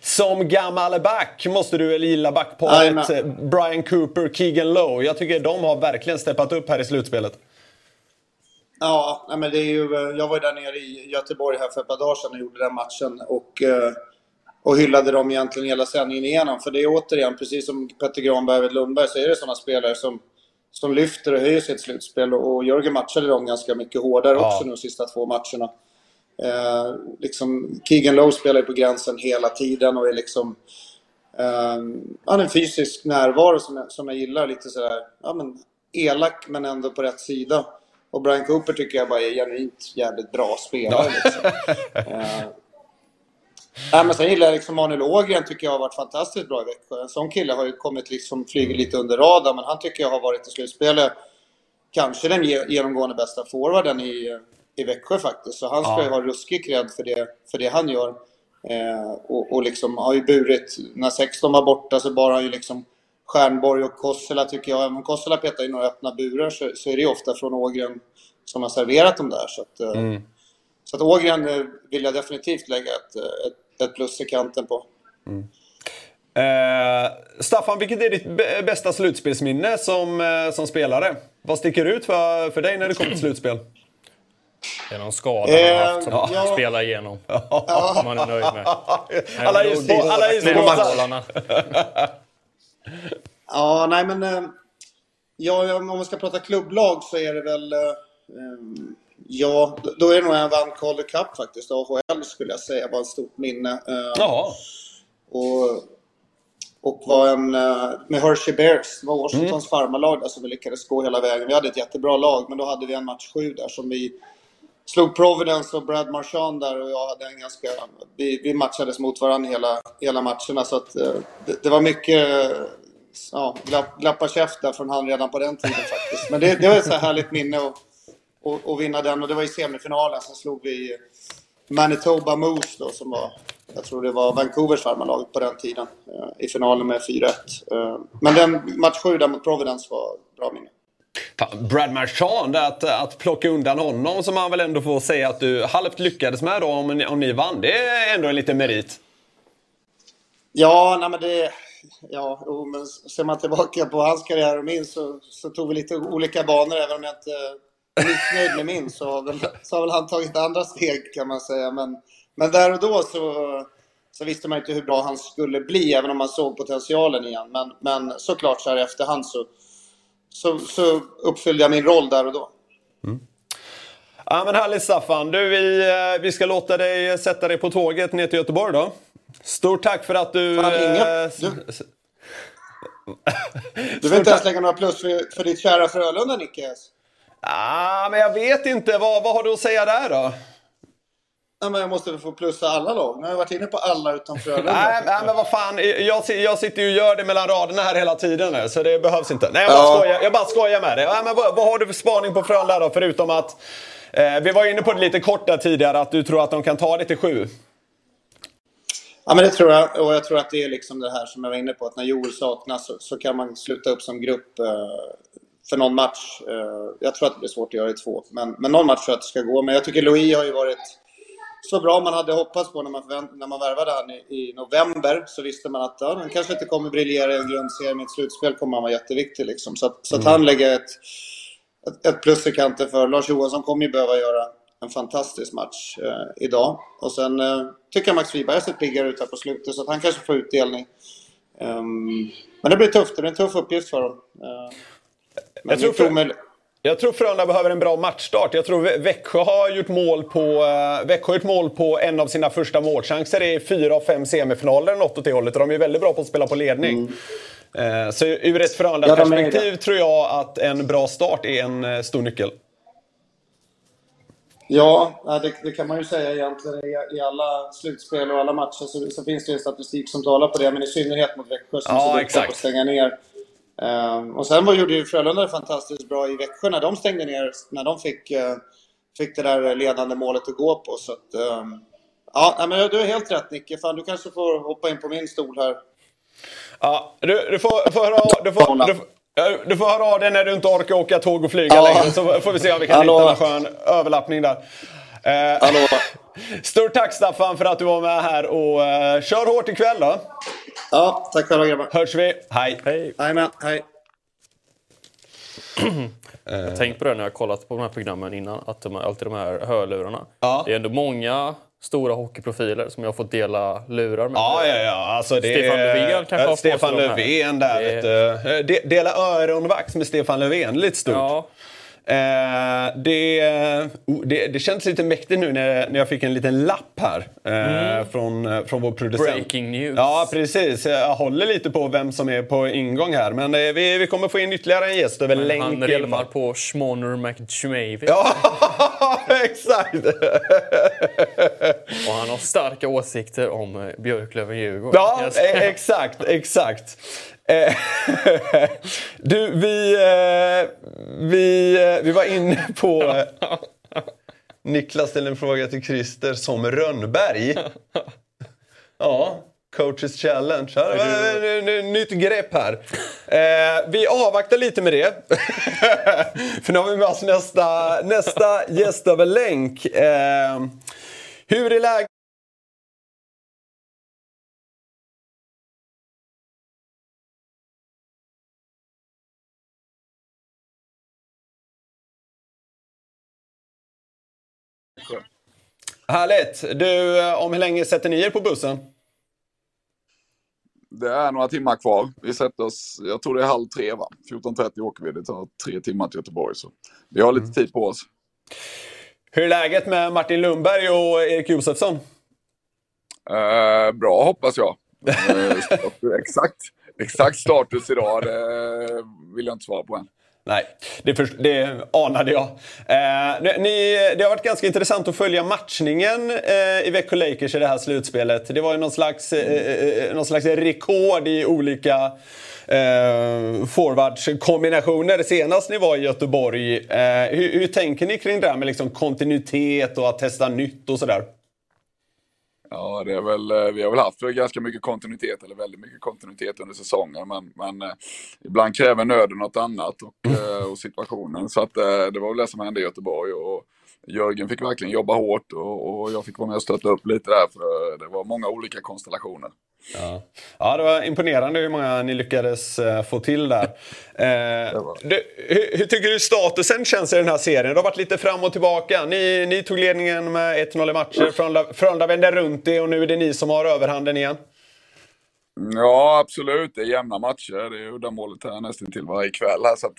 som gammal back måste du väl gilla backparet eh, Brian Cooper, Keegan Lowe. Jag tycker de har verkligen steppat upp här i slutspelet. Ja, men det är ju, eh, jag var ju där nere i Göteborg här för ett par dagar sedan och gjorde den matchen. Och, eh, och hyllade dem egentligen hela sändningen igenom. För det är återigen, precis som Petter Granberg och Lundberg, så är det sådana spelare som, som lyfter och höjer sitt slutspel. Och, och Jörgen matchade dem ganska mycket hårdare ja. också nu de sista två matcherna. Eh, liksom, Keegan Lowe spelar ju på gränsen hela tiden och är liksom... Eh, han är en fysisk närvaro som jag, som jag gillar. Lite sådär, ja men elak men ändå på rätt sida. Och Brian Cooper tycker jag bara är genuint jävligt bra spelare. Liksom. uh, (laughs) äh, men sen gillar jag liksom Manuel Ågren tycker jag har varit fantastiskt bra i Växjö. En sån kille har ju kommit liksom, flyger lite under radarn, men han tycker jag har varit i slutspelet kanske den genomgående bästa forwarden i, i Växjö faktiskt. Så han ska ja. ju ha ruskig cred för det, för det han gör. Eh, och, och liksom har ju burit, när 16 var borta så bara han ju liksom Stjärnborg och Kossela tycker jag, även om Kossela petar i några öppna burar så, så, är det ju ofta från Ågren som har serverat dem där. Så att, eh, mm. så att Ågren eh, vill jag definitivt lägga ett, eh, ett, ett plus i kanten på. Mm. Eh, Staffan, vilket är ditt bästa slutspelsminne som, som spelare? Vad sticker ut för, för dig när det kommer till slutspel? Det är någon skada han har haft som Eh, han ja. spelar igenom. Som man är nöjd med. (laughs) Alla is på, alla is på Knäskålarna. Ja, nej men... Eh, ja, om man ska prata klubblag så är det väl... Eh, ehm, ja, då är det nog en vann Calder Cup faktiskt. AHL skulle jag säga var ett stort minne. Eh, Jaha. och, och var en... Eh, med Hershey Bears. Det var Washingtons farmarlag där som vi lyckades gå hela vägen. Vi hade ett jättebra lag, men då hade vi en match sju där som vi slog Providence och Brad Marchand där och jag hade en ganska... Vi, vi matchades mot varandra hela, hela matcherna så att eh, det, det var mycket ja, glapp, glappa käft där från han redan på den tiden faktiskt. Men det, det var ett så här härligt minne att, att, att vinna den och det var i semifinalen. Sen slog vi Manitoba Moose då som var, jag tror det var Vancouvers farmarlag på den tiden eh, i finalen med 4-1. Eh, Men den match 7 där mot Providence var bra minne. Brad Marchand, att, att plocka undan honom som man väl ändå får säga att du halvt lyckades med då om, ni- om ni vann. Det är ändå en liten merit. Ja, nej men det... Ja, men ser man tillbaka på hans karriär och min så, så tog vi lite olika banor. Även om jag inte missnöjd med min så har, väl, så har väl han tagit andra steg kan man säga. Men, men där och då så, så visste man inte hur bra han skulle bli, även om man såg potentialen igen. Men, men såklart så här i efterhand så, så, så uppfyllde jag min roll där och då. Ja, men härligt Staffan. Du, vi, eh, vi ska låta dig sätta dig på tåget ner till Göteborg då. Stort tack för att du... Fan, inga- eh, du- Du vill inte ens lägga några plus för, för ditt kära Frölunda, Nicke? Ah, men jag vet inte. Vad, vad har du att säga där då? Ja, men jag måste väl få plussa alla lag. Nu har jag varit inne på alla utom Frölunda. (laughs) Nej, nej, men vad fan. Jag, jag sitter ju och gör det mellan raderna här hela tiden nu, så det behövs inte. Nej, jag bara, Ja. skojar, jag bara skojar med det. Ja, men vad, vad har du för spaning på Frölunda då, förutom att... Eh, vi var inne på det lite kort där tidigare, att du tror att de kan ta det till sju. Ja, men det tror jag. Och jag tror att det är liksom det här som jag var inne på. Att när Joel saknas så, så kan man sluta upp som grupp eh, för någon match. Eh, jag tror att det blir svårt att göra i två. Men, men någon match tror jag att det ska gå. Men jag tycker Louis har ju varit så bra man hade hoppats på när man, förvänt- när man värvade han i, i november. Så visste man att ja, han kanske inte kommer briljera i en grundserie, men i ett slutspel kommer han vara jätteviktig. Liksom. Så, att, så att han lägger ett, ett, ett plus i kanten för Lars Johansson kommer ju behöva göra en fantastisk match eh, idag. Och sen eh, tycker jag Max Wiberg har sett piggare ut här på slutet så att han kanske får utdelning. Ehm, men det blir tufft. Det blir en tuff uppgift för dem. Uh, men Jag tror för- omöjliga- Jag tror Frölunda behöver en bra matchstart. Jag tror Vä- Växjö har gjort mål på, uh, Växjö har gjort mål på en av sina första målchanser i fyra av fem semifinaler, något åt det hållet. Och de är väldigt bra på att spela på ledning. Eh, så ur ett Ja, Frölunda-perspektiv det. tror jag att en bra start är en eh, stor nyckel. Ja, ja, det, det kan man ju säga egentligen i, i alla slutspel och alla matcher så, så finns det ju statistik som talar på det, men i synnerhet mot Växjö som Ja, så duktiga exakt. på att stänga ner. Ehm, och sen var, gjorde ju Frölunda fantastiskt bra i Växjö när de stängde ner, när de fick, eh, fick det där ledande målet att gå på. Så att, ehm, ja, men du har helt rätt Nicke. Fan, du kanske får hoppa in på min stol här. Ja, du, du, får, får höra, du, får, du, du får höra av dig när du inte orkar åka tåg och flyga Ja. längre. Så får vi se om vi kan Hallå. hitta en skön överlappning där. Eh, Hallå? (laughs) Stort tack Staffan för att du var med här och eh, kör hårt ikväll då. Ja, tack själva grabbar. Hörs vi. Hej. Hej. Jajamän, hej. (clears throat) Jag har tänkt på det när jag har kollat på de här programmen innan, att de, alltid de här hörlurarna. Ja. Det är ändå många stora hockeyprofiler som jag har fått dela lurar med. Ja, ja, ja. Alltså, det Stefan är, Löfven kanske har Stefan. Löfven där. Det vet du. Eh, De, dela öronvax med Stefan Löfven, lite stort. Ja, Eh, det, oh, det, det känns lite mäktigt nu när, när jag fick en liten lapp här eh, från, eh, från vår producent. Mm. Breaking news. Ja, precis. Jag håller lite på vem som är på ingång här. Men eh, vi, vi kommer få in ytterligare en gäst över länk han rimmar på Schmoner McJamavy. Ja, (laughs) exakt! Och han har starka åsikter om eh, Björklöven-Djurgården. Ja, eh, exakt, exakt. Eh, (laughs) du, vi, eh, vi, eh, vi var inne på... (laughs) Niklas ställde en fråga till Christer som Rönnberg. Ja, coaches challenge. N- nytt grepp här. Eh, vi avvaktar lite med det. (laughs) För nu har vi med oss nästa, nästa gäst över länk. Eh, hur är läget? Härligt! Du, om hur länge sätter ni er på bussen? Det är några timmar kvar. Vi sätter oss, jag tror det är halv tre va? 14.30 åker vi. Det tar tre timmar till Göteborg. Så vi har lite tid på oss. Hur är läget med Martin Lundberg och Erik Josefsson? Eh, bra hoppas jag. Eh, (laughs) exakt, exakt status idag, det vill jag inte svara på än. Nej, det, för, det anade jag. Eh, ni, det har varit ganska intressant att följa matchningen eh, i Växjö Lakers i det här slutspelet. Det var ju någon slags, eh, eh, eh någon slags rekord i olika eh, forwardskombinationer senast ni var i Göteborg. Eh, hur, hur, tänker ni kring det här med liksom kontinuitet och att testa nytt och sådär? Ja, det är väl, eh, vi har väl haft ganska mycket kontinuitet, eller väldigt mycket kontinuitet under säsongen. Men, men eh, ibland kräver nöden något annat och, mm. och situationen. Så att, det var väl det som hände i Göteborg. Och, Jörgen fick verkligen jobba hårt och, och, jag fick vara med och stötta upp lite där för det var många olika konstellationer. Ja, ja det var imponerande hur många ni lyckades uh, få till där. (laughs) Uh, du, hur, hur, tycker du statusen känns i den här serien? Det har varit lite fram och tillbaka. Ni, ni tog ledningen med 1-0 i matcher, Frölunda, Frölunda vände runt det och nu är det ni som har överhanden igen. Ja, absolut. Det är jämna matcher. Det är uddamålet här nästan till varje kväll. Här, så att,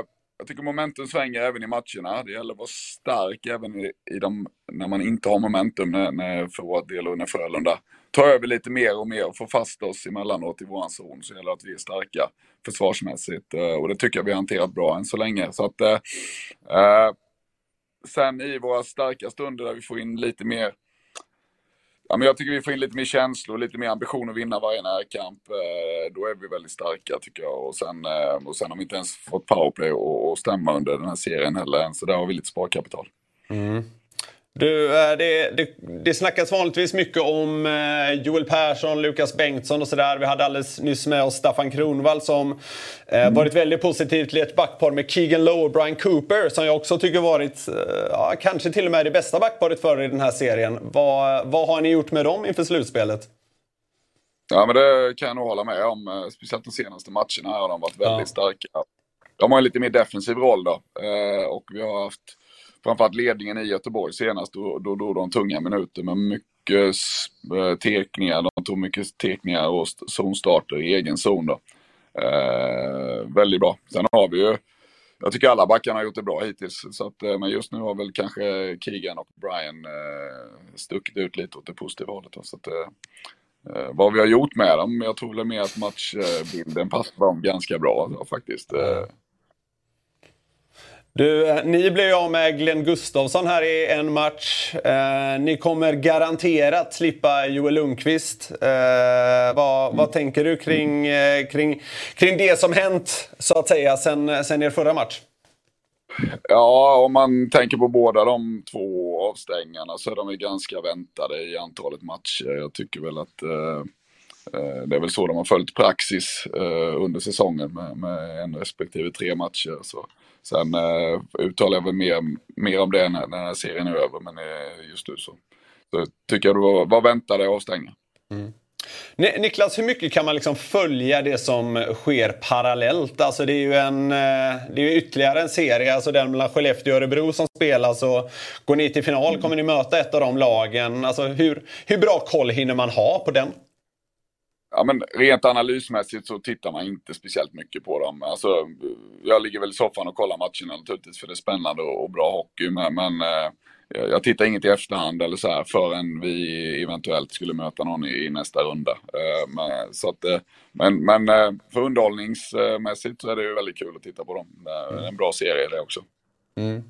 uh, jag tycker momentum svänger även i matcherna. Det gäller att vara stark även i, i de, när man inte har momentum, när, när för vår del och när Frölunda tar över lite mer och mer och får fast oss emellanåt i våran zon. Så gäller det att vi är starka försvarsmässigt. Eh, och det tycker jag vi har hanterat bra än så länge. Så att, eh, eh sen i våra starka stunder där vi får in lite mer Ja, men jag tycker vi får in lite mer känslor, lite mer ambition att vinna varje närkamp. Eh, då är vi väldigt starka tycker jag. Och sen, eh, och sen har vi inte ens fått powerplay att stämma under den här serien heller än. Så där har vi lite sparkapital. Mm. Du, eh, det, det, det snackas vanligtvis mycket om eh, Joel Persson, Lukas Bengtsson och sådär. Vi hade alldeles nyss med oss Staffan Kronvall som eh, mm. varit väldigt positiv till ett backpar med Keegan Lowe och Brian Cooper som jag också tycker varit, ja, kanske till och med det bästa backparet för i den här serien. Vad, vad har ni gjort med dem inför slutspelet? Ja, men det kan jag nog hålla med om. Speciellt de senaste matcherna har de varit väldigt ja. starka. De har en lite mer defensiv roll då. Och vi har haft framförallt ledningen i Göteborg senast, då, då drog de tunga minuter med mycket eh, tekningar. De tog mycket tekningar och zonstarter i egen zon. Då. Eh, väldigt bra. Sen har vi ju, jag tycker alla backarna har gjort det bra hittills. Så att, eh, men just nu har väl kanske Keegan och Brian eh, stuckit ut lite åt det positiva hållet. Då, så att, eh, eh vad vi har gjort med dem, jag tror väl mer att matchbilden passar dem ganska bra då, faktiskt. Eh, du, eh, ni blev ju av med Glenn Gustafsson här i en match. Eh, ni kommer garanterat slippa Joel Lundqvist. Eh, vad, vad, tänker du kring, eh, kring, kring det som hänt, så att säga, sen, sen er förra match? Ja, om man tänker på båda de två avstängningarna så är de ju ganska väntade i antalet matcher. Jag tycker väl att eh det är väl så de har följt praxis eh, under säsongen med, med en respektive tre matcher. Så Sen uh, uttalar jag väl mer, mer om det när, när serien är över, men just nu så, så tycker jag det var, var väntade avstängningar. Mm. Niklas, hur mycket kan man liksom följa det som sker parallellt? Alltså det är ju en, eh, det är ytterligare en serie, alltså den mellan Skellefteå och Örebro som spelas. Och går ni till final kommer ni möta ett av de lagen. Alltså hur, hur bra koll hinner man ha på den? Ja, men rent analysmässigt så tittar man inte speciellt mycket på dem. Alltså, jag ligger väl i soffan och kollar matcherna naturligtvis för det är spännande och, bra hockey. Men, men eh, jag tittar inget i efterhand eller så här förrän vi eventuellt skulle möta någon i, i nästa runda. Eh, men, så att, eh, men, men eh, för underhållningsmässigt så är det ju väldigt kul att titta på dem. Det är en bra serie det också. Mm.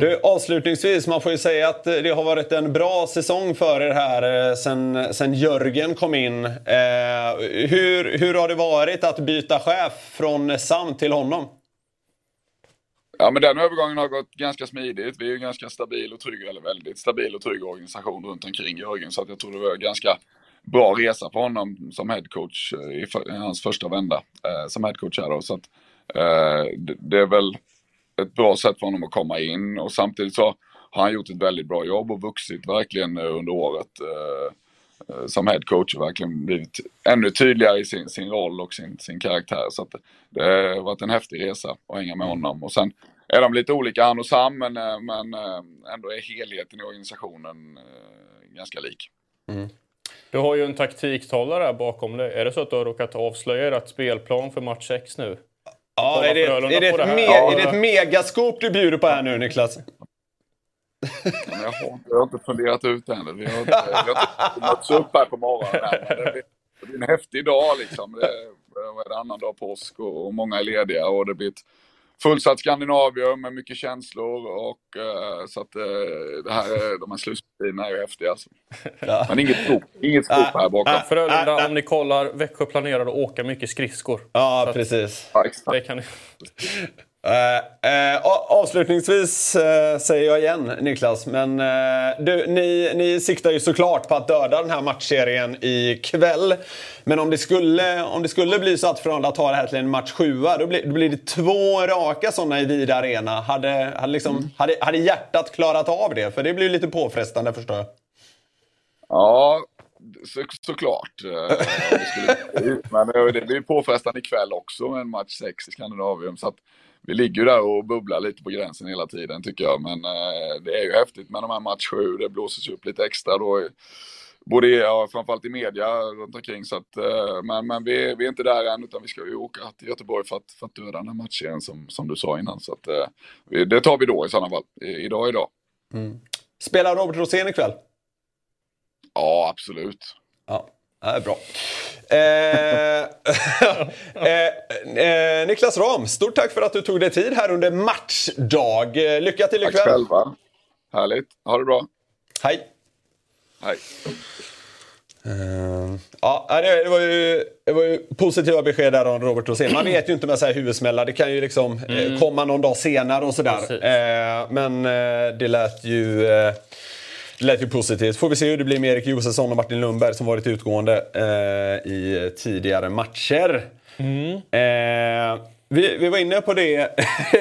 Du, avslutningsvis, man får ju säga att det har varit en bra säsong för er här eh, sen, sen Jörgen kom in. Eh, hur, hur har det varit att byta chef från Sam till honom? Ja, men den övergången har gått ganska smidigt. Vi är ju en ganska stabil och trygg, eller väldigt stabil och trygg organisation runt omkring Jörgen. Så att jag tror det var en ganska bra resa för honom som headcoach eh, i, i hans första vända eh, som headcoach här då. Så att, eh, det, det är väl ett bra sätt för honom att komma in och samtidigt så har han gjort ett väldigt bra jobb och vuxit verkligen under året eh, eh, som headcoach och verkligen blivit ännu tydligare i sin, sin roll och sin, sin karaktär. Så att det har varit en häftig resa att hänga med honom. Och sen är de lite olika han och Sam, men, eh, men eh, ändå är helheten i organisationen eh, ganska lik. Du har ju en taktiktalare bakom dig. Är det så att du har råkat avslöja ert spelplan för match 6 nu? Ja, är, det, är, det ett det här. me- Ja, är det ett det- megaskop du bjuder på här nu Niklas? Men jag, har, jag har inte funderat ut det ännu. Vi har inte, vi har inte mötts upp här på morgonen. Men Det blir, det blir en häftig dag liksom. Det, vad är det annan dag påsk och, och många är lediga och det blir ett fullsatt Skandinavium med mycket känslor och eh, så att eh, det här, är- de här slutspelen är ju häftiga alltså. Ja. Men inget skop, inget skop här bakom. Ah, Frölunda, ah, ah. om ni kollar, Växjö planerar att åka mycket skridskor. Ja, precis. Ja, exakt. Det kan ni... (laughs) Eh, eh, avslutningsvis eh, säger jag igen, Niklas, men eh, du, ni, ni siktar ju såklart på att döda den här matchserien ikväll. Men om det skulle, om det skulle bli så att Frölunda tar det här till en match sjua, då blir, då blir det två raka sådana i Vida Arena. Hade, hade, liksom, hade, hade hjärtat klarat av det? För det blir lite påfrestande förstår jag. Ja, så, såklart. Eh, det skulle, men eh, det blir påfrestande ikväll också med en match 6 i Skandinavium. Så att vi ligger ju där och bubblar lite på gränsen hela tiden tycker jag. Men eh, det är ju häftigt med de här match 7. Det blåses upp lite extra då. Både ja, framförallt i media runt omkring. Så att, eh, men men vi, vi är inte där än utan vi ska ju åka till Göteborg för att, för att döda den här matchen som, som du sa innan. Så att, eh, det tar vi då i sådana fall. I, idag idag. Spelar Robert Rosén ikväll? Ja, absolut. Ja, det är bra. Eh, (laughs) eh, eh, Niklas Ram, stort tack för att du tog dig tid här under matchdag. Lycka till Tack ikväll. själva. Härligt. Ha det bra. Hej. Hej. Eh, ja, det, det, var ju, det var ju positiva besked där om Robert Rosén. Man vet ju inte med så här huvudsmällar. Det kan ju liksom eh, komma någon dag senare och sådär. Eh, men eh, det lät ju... Det lät ju positivt. Får vi se hur det blir med Erik Josefsson och Martin Lundberg som varit utgående eh, i tidigare matcher. Eh, vi, vi var inne på det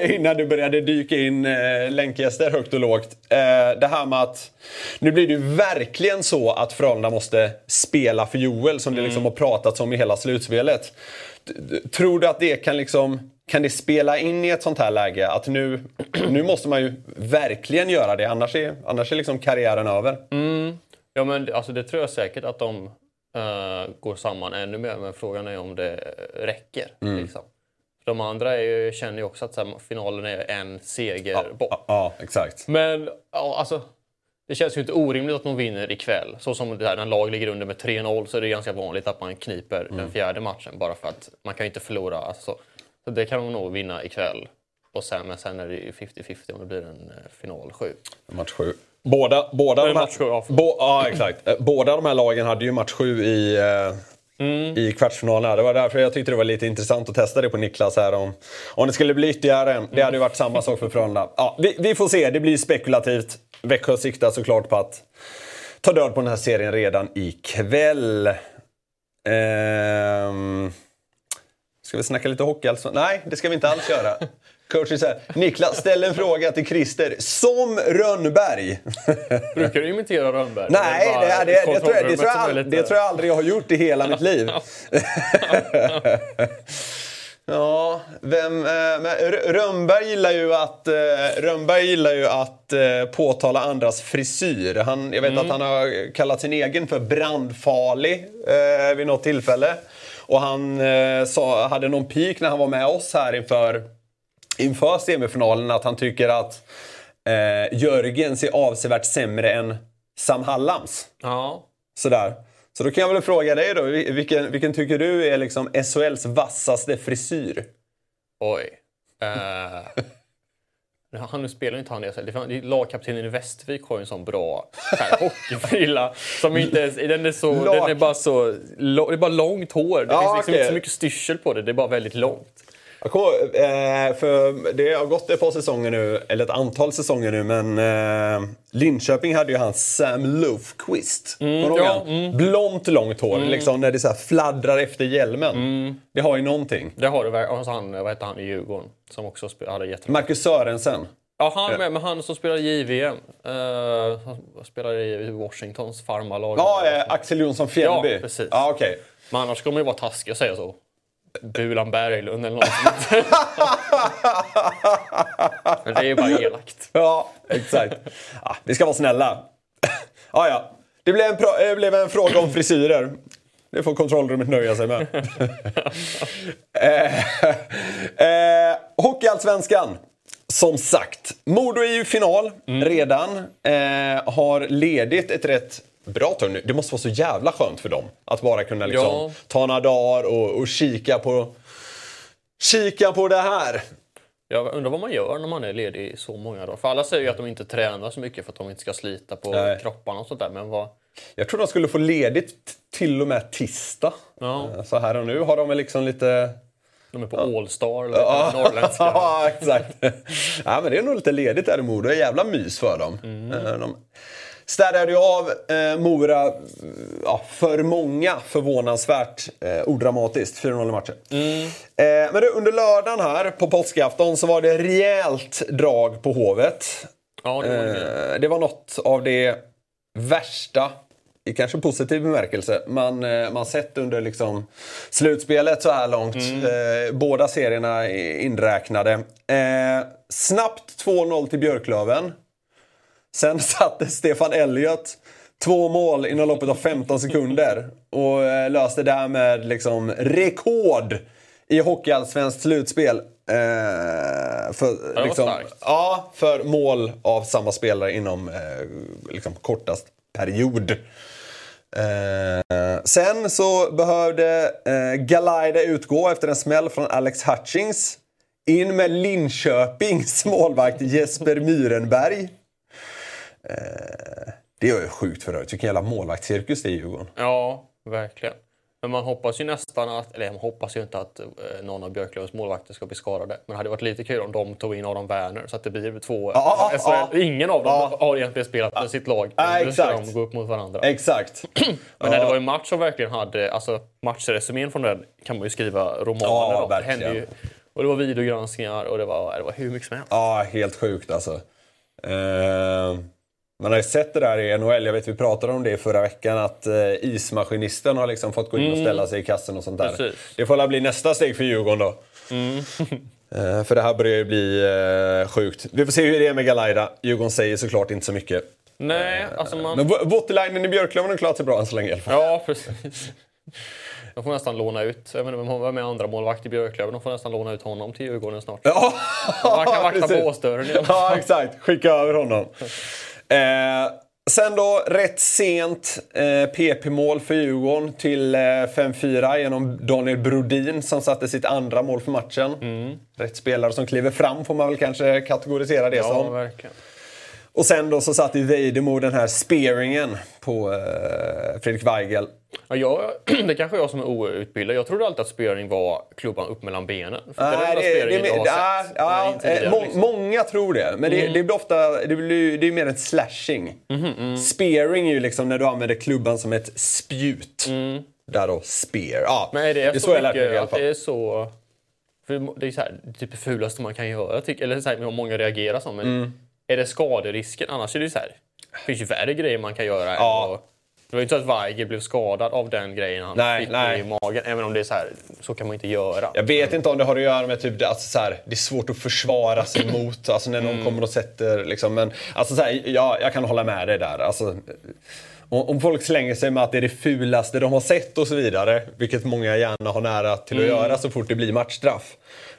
(laughs) innan du började dyka in eh, länkgäster högt och lågt. Eh, det här med att nu blir det ju verkligen så att Frölunda måste spela för Joel som det liksom har pratats om i hela slutspelet. Tror du att det kan liksom kan det spela in i ett sånt här läge? Att nu, (clears throat) nu måste man ju verkligen göra det, annars är, annars är liksom karriären över. Ja, men alltså, det tror jag säkert att de eh, går samman ännu mer. Men frågan är om det räcker. Mm. Liksom. De andra är ju, känner ju också att här, finalen är en seger bort. Ja, ja, exakt. Men ja, alltså, det känns ju inte orimligt att de vinner ikväll. Så som det här, när lag ligger under med 3-0 så är det ganska vanligt att man kniper Mm. den fjärde matchen. Bara för att man kan ju inte förlora. Alltså, så det kan de nog vinna ikväll. Och sen, men sen är det ju 50-50 om det blir en eh, final 7. Match sju. Båda, båda, de här, match ja, bo, ja, exakt. Eh, båda de här lagen hade ju match sju i, eh, Mm. i kvartsfinalen. Det var därför jag tyckte det var lite intressant att testa det på Niklas här. Om, om det skulle bli ytterligare en. Det hade ju varit samma sak för Frölunda. Ja, vi, vi får se, det blir spekulativt. Växjö siktar såklart på att ta död på den här serien redan ikväll. Ehm, ska vi snacka lite hockey alltså? Nej, det ska vi inte alls göra. (laughs) Coach säger Niklas, ställ en fråga till Christer. Som Rönnberg. Brukar du imitera Rönnberg? Nej, det, det, det, det, tror jag, det, tror jag, det tror jag aldrig jag har gjort i hela mitt liv. (laughs) ja, vem... Eh, men Rönnberg gillar ju att, eh, Rönnberg gillar ju att eh, påtala andras frisyr. Han, jag vet Mm. att han har kallat sin egen för brandfarlig vid något tillfälle. Och han eh, sa, hade någon pik när han var med oss här inför, inför semifinalen att han tycker att eh, Jörgen ser avsevärt sämre än Sam Hallams. Ja. Sådär. Så då kan jag väl fråga dig då, vil- vilken, vilken tycker du är liksom SHLs vassaste frisyr? Oj. Uh, han nu spelar inte han det är Lagkaptenen i Västervik har ju en sån bra (laughs) hockeyfrilla. Som inte ens, den, är så, den är bara så... Det är bara långt hår. Det Ja, finns liksom okej. inte så mycket styrsel på det. Det är bara väldigt långt. Jag kommer, eh, för det har gått ett par säsonger nu, eller ett antal säsonger nu, men eh, Linköping hade ju han Sam Lofquist. Kommer ihåg ja, han? Blont långt hår, liksom när det så fladdrar efter hjälmen. Det har ju någonting. Det har verkligen. Och så han, vad heter han i Djurgården? Som också hade jättebra. Marcus Sörensen. Ja, han med. Men han som spelar i JVM. Uh, han spelar i Washingtons farmarlag. Ja, eh, Axel Jonsson Fjällby. Ja, precis. Ja, okej. Men annars ska man ju vara taskig och säga så. Bulan Berglund eller något sånt. (laughs) Men det är ju bara elakt. Ja, exakt. Ja, vi ska vara snälla. Ja, ja. Det blev en, det blev en fråga om frisyrer. Det får kontrollrummet nöja sig med. (laughs) eh, eh, Hockeyallsvenskan. Som sagt, Modo är ju final redan. Eh, har ledigt ett rätt bra tag nu. Det måste vara så jävla skönt för dem att bara kunna liksom Ja. ta några dagar och, och kika på Kika på det här. Jag undrar vad man gör när man är ledig i så många dagar. För alla säger ju att de inte tränar så mycket för att de inte ska slita på Nej. kropparna och sånt där. Men vad... Jag tror de skulle få ledigt till och med tisdag. Ja. Eh, Så här och nu har de väl liksom lite... De är på Allstar eller ja. norrländska. (laughs) Ja, exakt. (laughs) ja, men det är nog lite ledigt där i Modo. Det är jävla mys för dem. Eh, De städade ju av eh, Mora, ja, för många förvånansvärt eh, odramatiskt, 4-0 i matchen. Eh, men du, under lördagen här på påskafton så var det rejält drag på Hovet. Ja, det var det. Eh, det var något av det värsta, i kanske positiv bemärkelse, man, eh, man sett under liksom slutspelet så här långt. Eh, båda serierna inräknade. Eh, snabbt 2-0 till Björklöven. Sen (laughs) satte Stefan Elliot två mål inom loppet av 15 sekunder och eh, löste därmed liksom rekord i hockeyallsvenskt slutspel. Eh, för, var liksom, ja, för mål av samma spelare inom eh, liksom, kortast period. Eh, sen så behövde eh, Galaida utgå efter en smäll från Alex Hutchings. In med Linköpings (laughs) målvakt Jesper Myrenberg. Eh, det är ju sjukt för övrigt. Vilken jävla målvaktscirkus det är i Djurgården. Ja, verkligen. Men man hoppas ju nästan att, eller man hoppas ju inte att eh, någon av Björklövens målvakter ska bli skadade. Men det hade varit lite kul om de tog in Adam Werner så att det blir två... Ja, ja, SHL. ja. Ingen av dem Ja. har egentligen spelat med sitt lag. Nej, Nu ska de gå upp mot varandra. (clears throat) Exakt. Men när det var en match som verkligen hade, alltså matchresumén från den kan man ju skriva romaner om. Det hände ju, och det var videogranskningar och det var, det var hur mycket som helst. Ja, helt sjukt alltså. Eh, man har ju sett det där i NHL. Jag vet vi pratade om det förra veckan att eh, ismaskinisten har liksom fått gå in och ställa sig i kassen och sånt där. Precis. Det får väl bli nästa steg för Djurgården då. (laughs) Eh, för det här börjar ju bli eh, sjukt. Vi får se hur det är med Galaida. Djurgården säger såklart inte så mycket. Nej, alltså man... Men Voutilainen i Björklöven har klarat sig bra än så länge i alla fall. Ja, precis. De får nästan låna ut, jag inte vem är andra målvakt i Björklöven, de får nästan låna ut honom till Djurgården snart. Ja, Man kan vakta båsdörren. Ja, exakt. Skicka över honom. (laughs) Eh, sen då, rätt sent eh, PP-mål för Djurgården till eh, 5-4 genom Daniel Brodin som satte sitt andra mål för matchen. Rätt spelare som kliver fram får man väl kanske kategorisera det Ja, som. verkligen. Och sen då så satte ju Vejdemo den här spearingen på eh, Fredrik Weigel. Ja, jag, (clears throat) det kanske är jag som är outbildad. Jag trodde alltid att spearing var klubban upp mellan benen. För det det, det, det, eh, må, liksom. Många tror det, men det, det blir ofta det blir, det är mer en slashing. Spearing är ju liksom när du använder klubban som ett spjut. Där då, spear. Ja, Men är det, är så, så jag lärt mig i alla fall. det är så... Det är så här, typ det fulaste man kan göra, tycker, eller så här, många reagerar så. Men Mm. Är det skaderisken? Annars är det ju så här, det finns ju värre grejer man kan göra. Ja. Det var ju inte så att Weigel blev skadad av den grejen han Nej, fick nej. i magen. Även om det är så här, så kan man inte göra. Jag vet inte om det har att göra med typ, det- alltså, så här, det är svårt att försvara sig (clears throat) mot. Alltså när någon Mm. kommer och sätter liksom, men alltså så här, ja, jag kan hålla med dig där. Alltså, om, om folk slänger sig med att det är det fulaste de har sett och så vidare, vilket många gärna har nära till att Mm. göra så fort det blir matchstraff.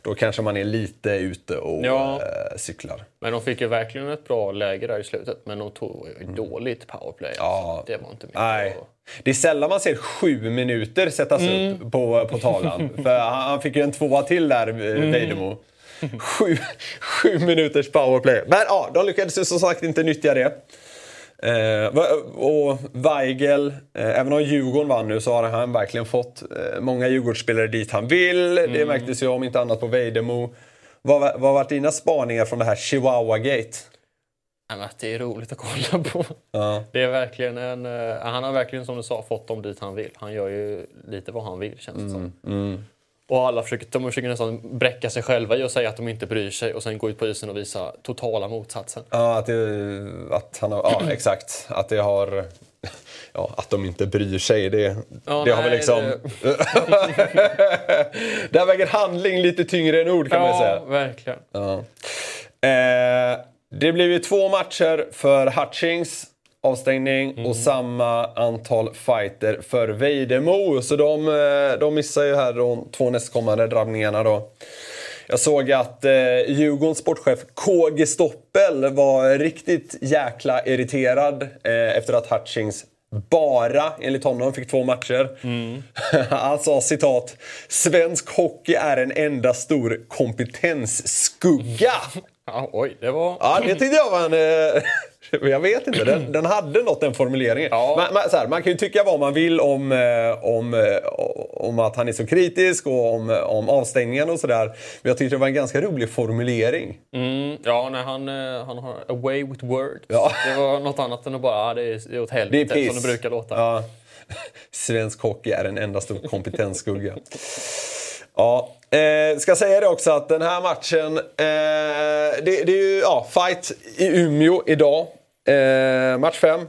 Då kanske man är lite ute och Ja. eh, cyklar. Men de fick ju verkligen ett bra läge där i slutet. Men de tog ju dåligt powerplay. Mm. Ja. Alltså. Det var inte mycket. Nej. Det är sällan man ser sju minuter sättas Mm. upp på, på tavlan. (laughs) För han, han fick ju en tvåa till där, mm. Vejdemo. Sju, sju minuters powerplay. Men ja, de lyckades ju som sagt inte nyttja det. Eh, och Weigel, eh, även om Djurgården vann nu så har han verkligen fått eh, många Djurgårdsspelare dit han vill. Det Mm. märktes ju om inte annat på Vejdemo. Vad vad har varit dina spaningar från det här Chihuahua-gate? Att det är roligt att kolla på. Ja. Det är verkligen en, eh, han har verkligen som du sa fått dem dit han vill. Han gör ju lite vad han vill känns det som. Mm, Och alla försöker, de försöker nästan bräcka sig själva i att säga att de inte bryr sig och sen gå ut på isen och visa totala motsatsen. Ja, att, det, att han har, ja, (clears throat) exakt. Att det har... Ja, att de inte bryr sig. Det, Ja, det har väl nej, liksom... (laughs) Där väger handling lite tyngre än ord kan man ju säga. verkligen. Ja. Eh, det blev ju två matcher för Hutchings avstängning och samma antal fighter för Vejdemo. Så de, eh, de missar ju här de två nästkommande drabbningarna då. Jag såg att eh, Djurgårdens sportchef KG Stoppel var riktigt jäkla irriterad eh, efter att Hutchings bara, enligt honom, fick två matcher. (laughs) Han sa citat “Svensk hockey är en enda stor kompetensskugga”. (laughs) Ja, oj, det var... Ja, det tyckte jag var en... eh, (laughs) Jag vet inte, den, den hade något den formuleringen. Ja. Man, man, här, man kan ju tycka vad man vill om, eh, om, eh, om att han är så kritisk och om, om avstängningen och sådär. Men jag tyckte det var en ganska rolig formulering. Mm, ja, nej, han, eh, han har a way with words. Ja. Det var något annat än att bara, ah, det är, åt Det är helvete som det brukar låta. Ja. (laughs) Svensk hockey är en enda stor kompetensskugga. Ja, eh, ska säga det också att den här matchen, eh, det, det är ju ja, fight i Umeå idag. Eh, match 5.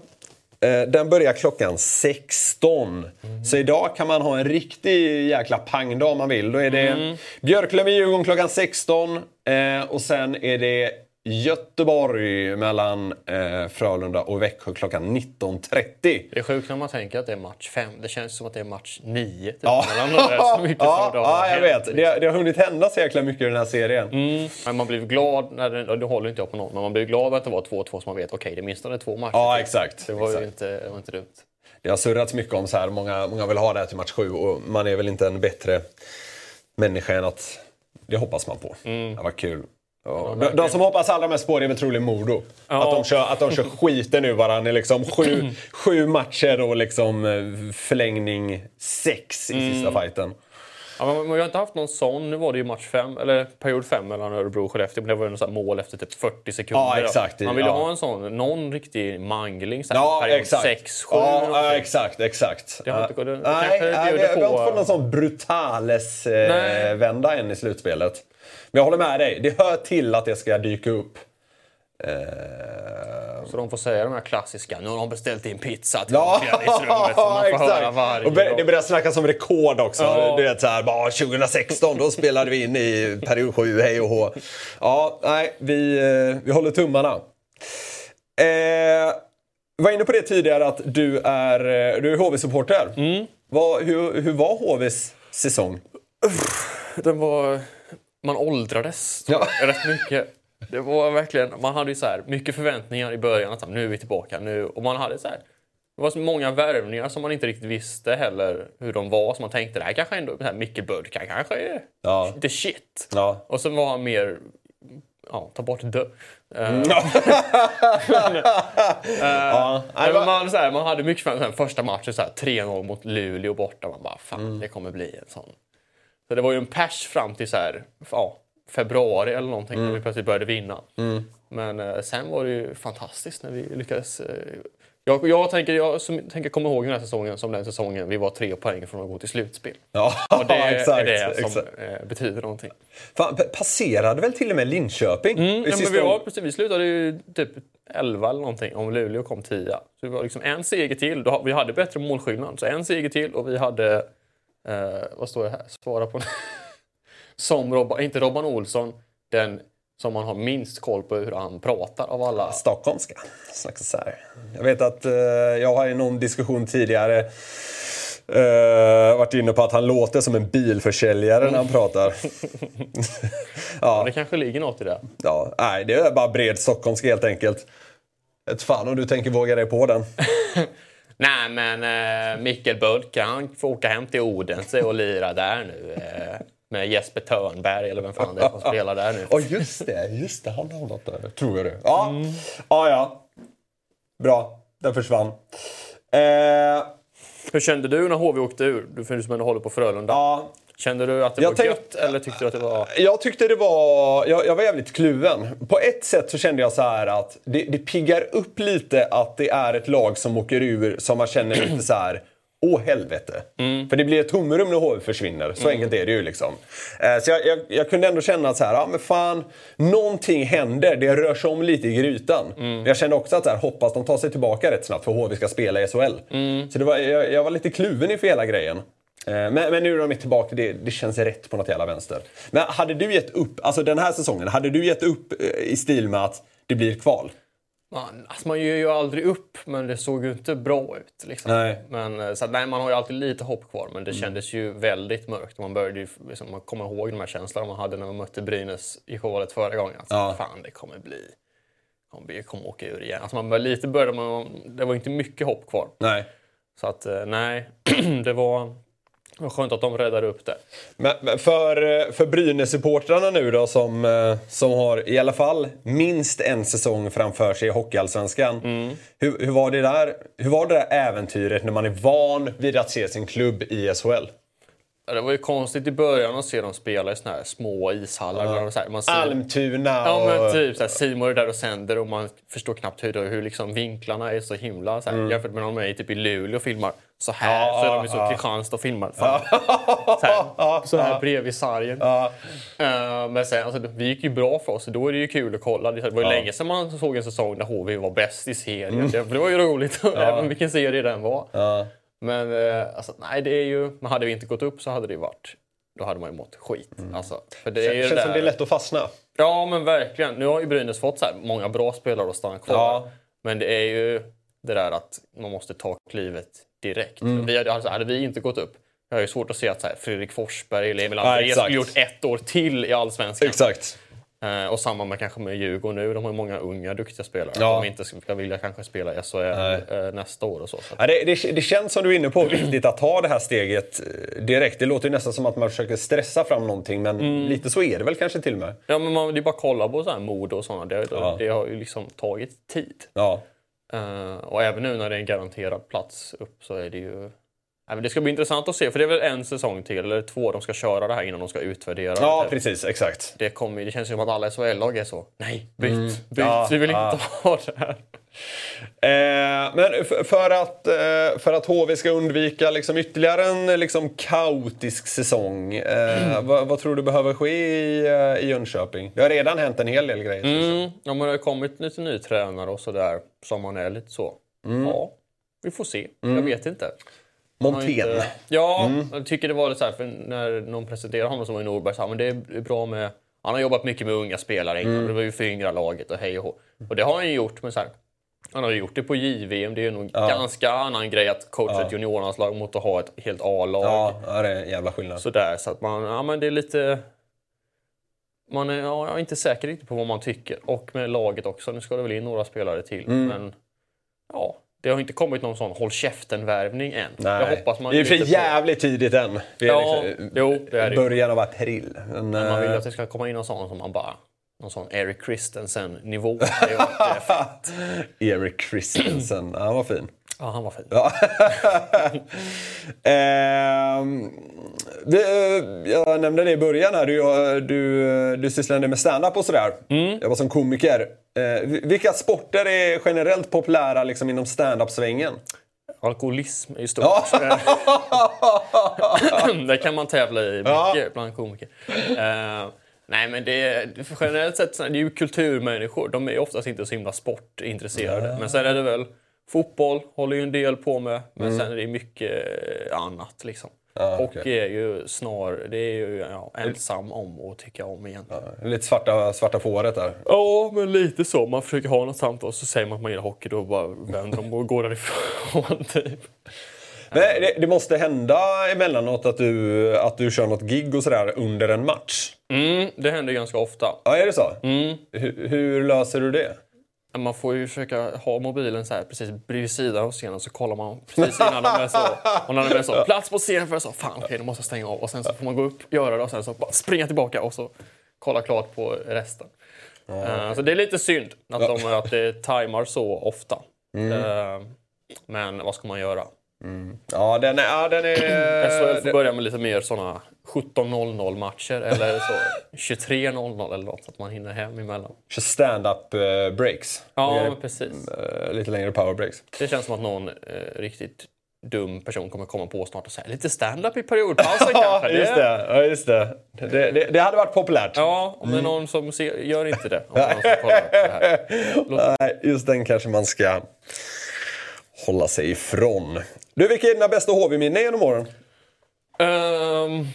Eh, den börjar klockan 16. Så idag kan man ha en riktig jäkla pangdag om man vill. Då är det Björklöven-Djurgården klockan 16 eh, och sen är det Göteborg mellan eh, Frölunda och Växjö klockan 19.30. Det är sjukt när man tänker att det är match 5. Det känns som att det är match 9. Typ, Ja, mellan så mycket (laughs) ja, som ja jag vet. Det, det har hunnit hända så jäkla mycket i den här serien. Mm, men man blir glad, när det, det håller inte jag på någon, men man blir glad att det var 2-2 så man vet okej, det är minst två matcher Ja, till. exakt. Det var exakt. ju inte, det var inte dumt. Det har surrats mycket om så här, många, många vill ha det här till match 7 och man är väl inte en bättre människa än att det hoppas man på. Mm. Det var kul. Ja, de, de som hoppas allra mest på det är väl troligen Modo. Ja. Att, de kör, att de kör (laughs) skiten ur varandra i liksom sju, sju matcher och liksom eh, förlängning sex i sista Mm. fighten. Ja, men man har inte haft någon sån. Nu var det ju match 5, eller period 5 mellan Örebro och Skellefteå, men det var ju något mål efter typ 40 sekunder. Ja, exakt. Man vill ju Ja. ha en sån, någon riktig mangling. Så här, Ja, period exakt. 6, 7 ja, ja, exakt, exakt. Det har inte gått- det nej, nej, vi, vi har inte fått någon sån brutales-vända eh, än i slutspelet. Men jag håller med dig, det hör till att det ska dyka upp. Eh, Så de får säga de här klassiska, nu har de beställt in pizza till Ja, omklädningsrummet. exakt. Och gång. det börjar snackas om rekord också. Ja. Du vet så här, bara 2016 då spelade vi in i period 7, hej och hå. Ja, nej, vi, eh, vi håller tummarna. Eh, var inne på det tidigare att du är, eh, du är HV-supporter. Mm. Vad, hur, hur var HVs säsong? Den var... Man åldrades Ja. rätt mycket. Det var verkligen, man hade ju så här mycket förväntningar i början. Att nu är vi tillbaka. Nu, och man hade så här, det var så många värvningar som man inte riktigt visste heller hur de var. Så man tänkte det här kanske ändå, här Micke Bödka kanske är Ja. the shit. Ja. Och så var han mer, ja, ta bort dö. Mm. (laughs) (laughs) Eh, ja. Men man, så här, man hade mycket förväntningar. Första matchen så här, 3-0 mot Luleå borta. Man bara, fan Mm. det kommer bli en sån. Så det var ju en pers fram till så här, ja, februari eller någonting Mm. när vi plötsligt började vinna. Men eh, sen var det ju fantastiskt när vi lyckades. Eh, jag, jag, tänker, jag som, tänker komma ihåg den här säsongen som den säsongen vi var tre poäng från att gå till slutspel. Ja, Och det (laughs) exakt. är det som exakt. eh, betyder någonting. Fan, passerade väl till och med Linköping? Mm, ja, men vi, var, precis, vi slutade ju typ 11 eller någonting om Luleå kom 10. Så det var liksom en seger till. Då, vi hade bättre målskillnad. Så en seger till och vi hade... Eh, vad står det här? Svara på Som Robban, inte Robban Olsson, den som man har minst koll på hur han pratar av alla. Stockholmska. Så här. Jag vet att eh, jag har i någon diskussion tidigare eh, varit inne på att han låter som en bilförsäljare när han pratar. (laughs) ja, Det kanske ligger något i det. ja, nej, det är bara bred stockholmska helt enkelt. Ett fan om du tänker våga dig på den. (laughs) Nej, men eh, Mikkel Bölke, han får åka hem till Odense och lira där nu. Eh, med Jesper Törnberg eller vem fan det är som (laughs) spelar där nu. Ja, just det. Just det, han har något där. Tror jag det. Ja, ja. ja. Bra, den försvann. Eh, Hur kände du när HV åkte ur? Du finns som håller på Frölunda. ja, Kände du att det Jag var tänk- gött eller tyckte du att det var... Jag tyckte det var... Jag, jag var jävligt kluven. På ett sätt så kände jag så här att det, det piggar upp lite att det är ett lag som åker ur som man känner lite så här. Åh helvete. För det blir ett tomrum när HV försvinner. Så enkelt är det ju liksom. Eh, så jag, jag, jag kunde ändå känna att så här, ja men fan, någonting händer. Det rör sig om lite i grytan. Men jag kände också att så här, hoppas de tar sig tillbaka rätt snabbt för HV ska spela i SHL. Så det var, jag, jag var lite kluven inför hela grejen. Eh, Men, men nu är de tillbaka, det, det känns rätt på något jävla vänster. Men hade du gett upp, alltså den här säsongen, hade du gett upp eh, i stil med att det blir kval? Man, alltså man ger ju aldrig upp, men det såg ju inte bra ut. Liksom. Nej. Men, eh, så att, nej, man har ju alltid lite hopp kvar, men det kändes ju väldigt mörkt. Man, började ju, liksom, man kommer ihåg de här känslorna man hade när man mötte Brynäs i kvalet förra gången. Alltså, Ja. Fan, det kommer bli... kommer kommer åka ur igen. Alltså, man började lite började man, det var inte mycket hopp kvar. Nej. Så att, eh, nej, (clears throat) det var, var skönt att de räddade upp det. Men, för, för Brynäs-supportrarna nu då som, som har i alla fall minst en säsong framför sig i Hockeyallsvenskan. Hur, hur, var det där, hur var det där äventyret när man är van vid att se sin klubb i SHL? Ja, Det var ju konstigt i början att se dem spela i såna här små ishallar. De, så här, man ser, Almtuna Ja och... men typ såhär, Simon är där och sänder och man förstår knappt hur, hur liksom vinklarna är så himla såhär, jämfört med när de är typ i Luleå och filmar. Så här Ja, så är de så ja. Kristianstad och filmar. Fan. Så här, så här (laughs) bredvid sargen. Ja. Eh, men sen, alltså, det gick ju bra för oss så då är det ju kul att kolla. Det var ju länge sedan man såg en säsong där HV var bäst i serien. Det, det var ju roligt, (laughs) även vilken serie den var. Ja. Men eh, alltså, nej, det är ju... Men hade vi inte gått upp så hade det ju varit... Då hade man ju mått skit. Alltså, för det ju Känns det som det är lätt att fastna. Ja, men verkligen. Nu har ju Brynäs fått så här många bra spelare att stanna kvar. Ja. Men det är ju det där att man måste ta klivet direkt. Mm. Vi hade, alltså, hade vi inte gått upp, jag har ju svårt att se att så här, Fredrik Forsberg eller Emil Ja, André exakt. skulle gjort ett år till i Allsvenskan. Exakt. Eh, och samma med kanske med Djurgården nu. De har ju många unga duktiga spelare. Ja. De inte ska vilja kanske spela SHL eh, nästa år och så. så. Ja, det, det, det känns som du är inne på, viktigt att ta det här steget eh, direkt. Det låter ju nästan som att man försöker stressa fram någonting, men Mm. lite så är det väl kanske till och med. Ja, men man, det är bara att kolla på så här mode och sådana. Det, Ja. det har ju liksom tagit tid. Ja. Eh, och även nu när det är en garanterad plats upp så är det ju... Nej, men det ska bli intressant att se, för det är väl en säsong till, eller två, de ska köra det här innan de ska utvärdera ja, det. precis. Exakt. Det, kommer, det känns som att alla SHL-lag är så. Nej, byt! Byt! Mm. Ja, vi vill ja. inte (laughs) ha det här. Eh, men för att, eh, för att HV ska undvika liksom ytterligare en liksom kaotisk säsong, eh, vad, vad tror du behöver ske i, eh, i Jönköping? Det har redan hänt en hel del grejer. Mm, ja, men det har kommit lite ny tränare och sådär, som man är lite så. Mm. Ja, vi får se. Jag vet inte. Montén. Ja, Mm. jag tycker det var lite så här, för när någon presenterade honom som var i Norberg, så här, men det är bra med... Han har jobbat mycket med unga spelare innan, Mm. det var ju föryngra laget och hej och hå. Och det har han ju gjort, men så här, han har ju gjort det på JVM. Det är ju nog ganska annan grej att coacha ett juniorlandslag mot att ha ett helt A-lag. Ja, ja, det är en jävla skillnad. Sådär, så att man, ja men det är lite... Man är, ja, är inte säker riktigt på vad man tycker. Och med laget också. Nu ska det väl in några spelare till. Mm. Men ja, det har inte kommit någon sån håll käften-värvning än. Nej. Jag hoppas man det är för lite på- jävligt tidigt än. Vi är Ja, liksom, jo, det är början av april. Men, Men man vill eh, att det ska komma in någon sån som man bara... Någon sån Eric Christensen-nivå. (laughs) Erik Christensen, han var fin. Ja, han var fin. Ja. (laughs) Ehm, det, jag nämnde det i början här. Du, du, du sysslade med stand-up och sådär. Mm. Jag var som komiker. Eh, vilka sporter är generellt populära liksom, inom stand-up-svängen? Alkoholism är ju stort. Ja. (laughs) det (laughs) kan man tävla i mycket Ja. bland komiker. Eh, nej, men det generellt sett så är det ju kulturmänniskor. De är oftast inte så himla sportintresserade. Men sen är det väl fotboll, håller ju en del på med. Men sen är det mycket annat liksom. Ja, Hockey okej. är ju snar, det är ju ja, ensam om att tycka om egentligen. Lite svarta, svarta fåret där. Ja, men lite så. Man försöker ha något samtal så säger man att man gillar hockey, då bara vänder de och går därifrån. (laughs) Typ. Men det, det måste hända emellanåt att du, att du kör något gig och sådär under en match. Mm, det händer ganska ofta. Ja, är det så? Mm. Hur, hur löser du det? Man får ju försöka ha mobilen så här precis bredvid sidan av scenen så kollar man precis innan de är så. Och när de är så, plats på scenen för så, fan okej, då måste jag stänga av. Och sen så får man gå upp, göra det och sen så bara springa tillbaka och så kolla klart på resten. Eh, så det är lite synd att, de, att det tajmar så ofta. Eh, men vad ska man göra? Ja, den är... Ja, den är SHL får börja med lite mer såna 17.00 matcher eller så 23.00 eller något så att man hinner hem emellan. kör stand-up eh, breaks. Ja, precis. eh, lite längre power breaks. Det känns som att någon eh, riktigt dum person kommer komma på snart och säga lite stand-up i periodpausen (laughs) kanske. Just det. Ja, just det. Det, det. det hade varit populärt. Ja, om det är någon som ser, gör inte det. Om någon det. Låt- (laughs) Nej, just den kanske man ska hålla sig ifrån. Du, vilka är dina bästa HV-minnen genom åren? Ehm,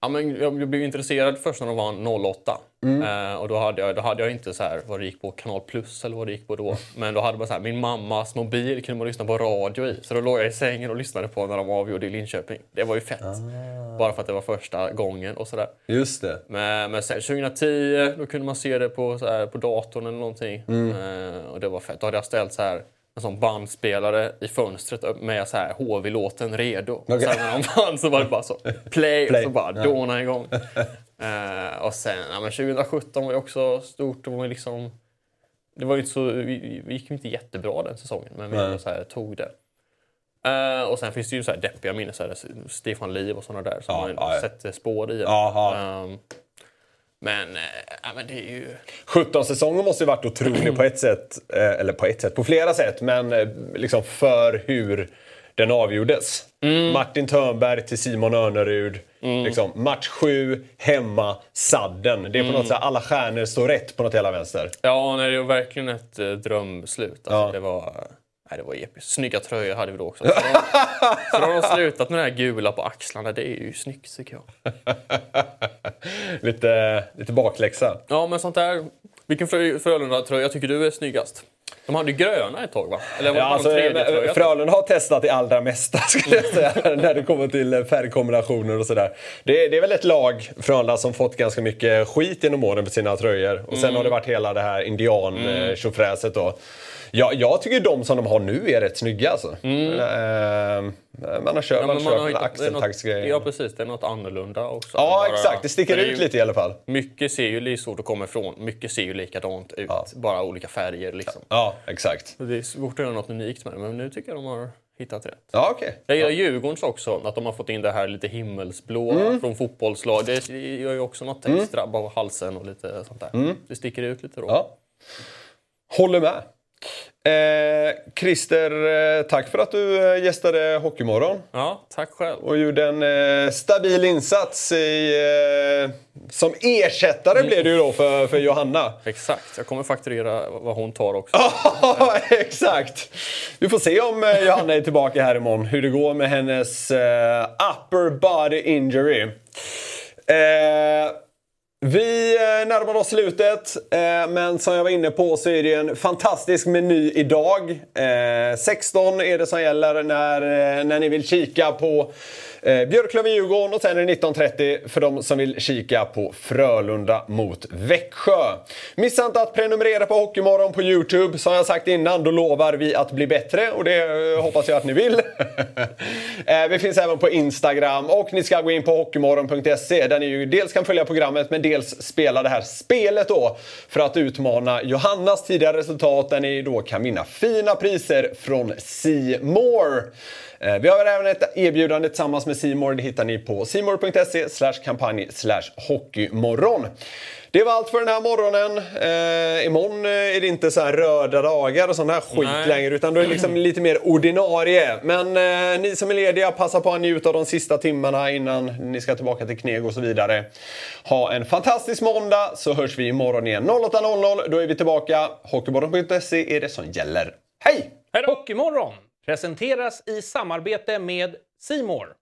ja, men jag blev intresserad först när de var 08. Eh, och då hade, jag, då hade jag inte så här vad det gick på Kanal Plus eller vad det gick på då. Men då hade man så här, min mammas mobil kunde man lyssna på radio i. Så då låg jag i sängen och lyssnade på när de avgjorde i Linköping. Det var ju fett. Bara för att det var första gången och sådär. Just det. Men, men sen 2010 då kunde man se det på, så här, på datorn eller någonting. Eh, och det var fett. Då hade jag ställt så här en sån bandspelare i fönstret med så här HV-låten redo. Och sen när de vann så var det bara så play, Play. och så bara dåna igång. (laughs) Eh, och sen ja, men 2017 var ju också stort. Det var liksom... Det var ju inte så, vi, vi gick ju inte jättebra den säsongen, men vi så här, tog det. Eh, och sen finns det ju så här deppiga minnen, så här, Stefan Liv och sådana där som Ja, man ja, ja. sätter spår i. Jaha. Ehm, men, eh, ja, men det är ju... 17 säsonger måste ju varit otrolig på ett sätt, eh, eller på ett sätt, på flera sätt, men eh, liksom för hur den avgjordes. Martin Törnberg till Simon Örnerud. Liksom, match 7, hemma, sadden. Det är på något sätt, alla stjärnor står rätt på något jävla vänster. Ja, nej, det var verkligen ett eh, drömslut. Alltså, Ja. det, var, nej, det var episkt. Snygga tröjor hade vi då också. Så de, så de har slutat med det här gula på axlarna. Det är ju snyggt tycker jag. lite, lite bakläxa. Ja, men sånt där. Vilken Frö- Frölunda-tröja tycker du är snyggast? De hade ju gröna ett tag va? Eller var det Ja, alltså, tredje tröja? Frölunda har testat det allra mesta (laughs) skulle jag säga, när det kommer till eh, färgkombinationer och sådär. Det, det är väl ett lag, Frölunda, som fått ganska mycket skit genom åren på sina tröjor. Och sen Mm. har det varit hela det här indian mm. tjofräset då. Ja, jag tycker de som de har nu är rätt snygga alltså. Eh, man har kört, Mm. Ja, man har man kört det axeltaxgrejer. Ja, precis. Det är något annorlunda också. Ja, Bara- exakt. Det sticker är ut ju- lite i alla fall. Mycket ser ju, det är svårt att komma ifrån, mycket ser ju likadant ut. Bara olika färger liksom. Ja, exakt. Det är svårt att göra något unikt med det, men nu tycker jag de har hittat rätt. Ja, okej. Jag gillar Djurgårdens också, att de har fått in det här lite himmelsblå Mm. från fotbollslag. Det gör ju också något extra på halsen och lite sånt där. Det sticker ut lite då. Mm. Ja. Håller med. Eh, Christer, eh, tack för att du eh, gästade Hockeymorgon. Ja, tack själv. och gjorde en eh, stabil insats i, eh, som ersättare blev det ju då för, för Johanna. Exakt, jag kommer fakturera vad hon tar också. (laughs) Ja, exakt! Vi får se om eh, Johanna är tillbaka här imorgon. Hur det går med hennes eh, upper body injury. Vi eh, närmar oss slutet, eh, men som jag var inne på så är det en fantastisk meny idag. Eh, 16 är det som gäller när, när ni vill kika på eh, Björklöven-Djurgården och sen är det 19.30 för de som vill kika på Frölunda mot Växjö. Missa inte att prenumerera på Hockeymorgon på Youtube. Som jag sagt innan, då lovar vi att bli bättre och det eh, hoppas jag att ni vill. (laughs) Eh, vi finns även på Instagram och ni ska gå in på hockeymorgon.se där ni ju dels kan följa programmet men dels spela det här spelet då för att utmana Johannas tidigare resultat där ni då kan vinna fina priser från C More. Eh, Vi har även ett erbjudande tillsammans med Simor. Det hittar ni på simor.se kampanj hockeymorgon. Det var allt för den här morgonen. Eh, imorgon eh, är det inte så här röda dagar och sån här skit Nej. längre utan då är det liksom (clears throat) lite mer ordinarie. Men eh, ni som är lediga, passa på att njuta av de sista timmarna innan ni ska tillbaka till kneg och så vidare. Ha en fantastisk måndag så hörs vi imorgon igen 08.00. Då är vi tillbaka. Hockeymorgon.se är det som gäller. Hej! Hockeymorgon presenteras i samarbete med Simor.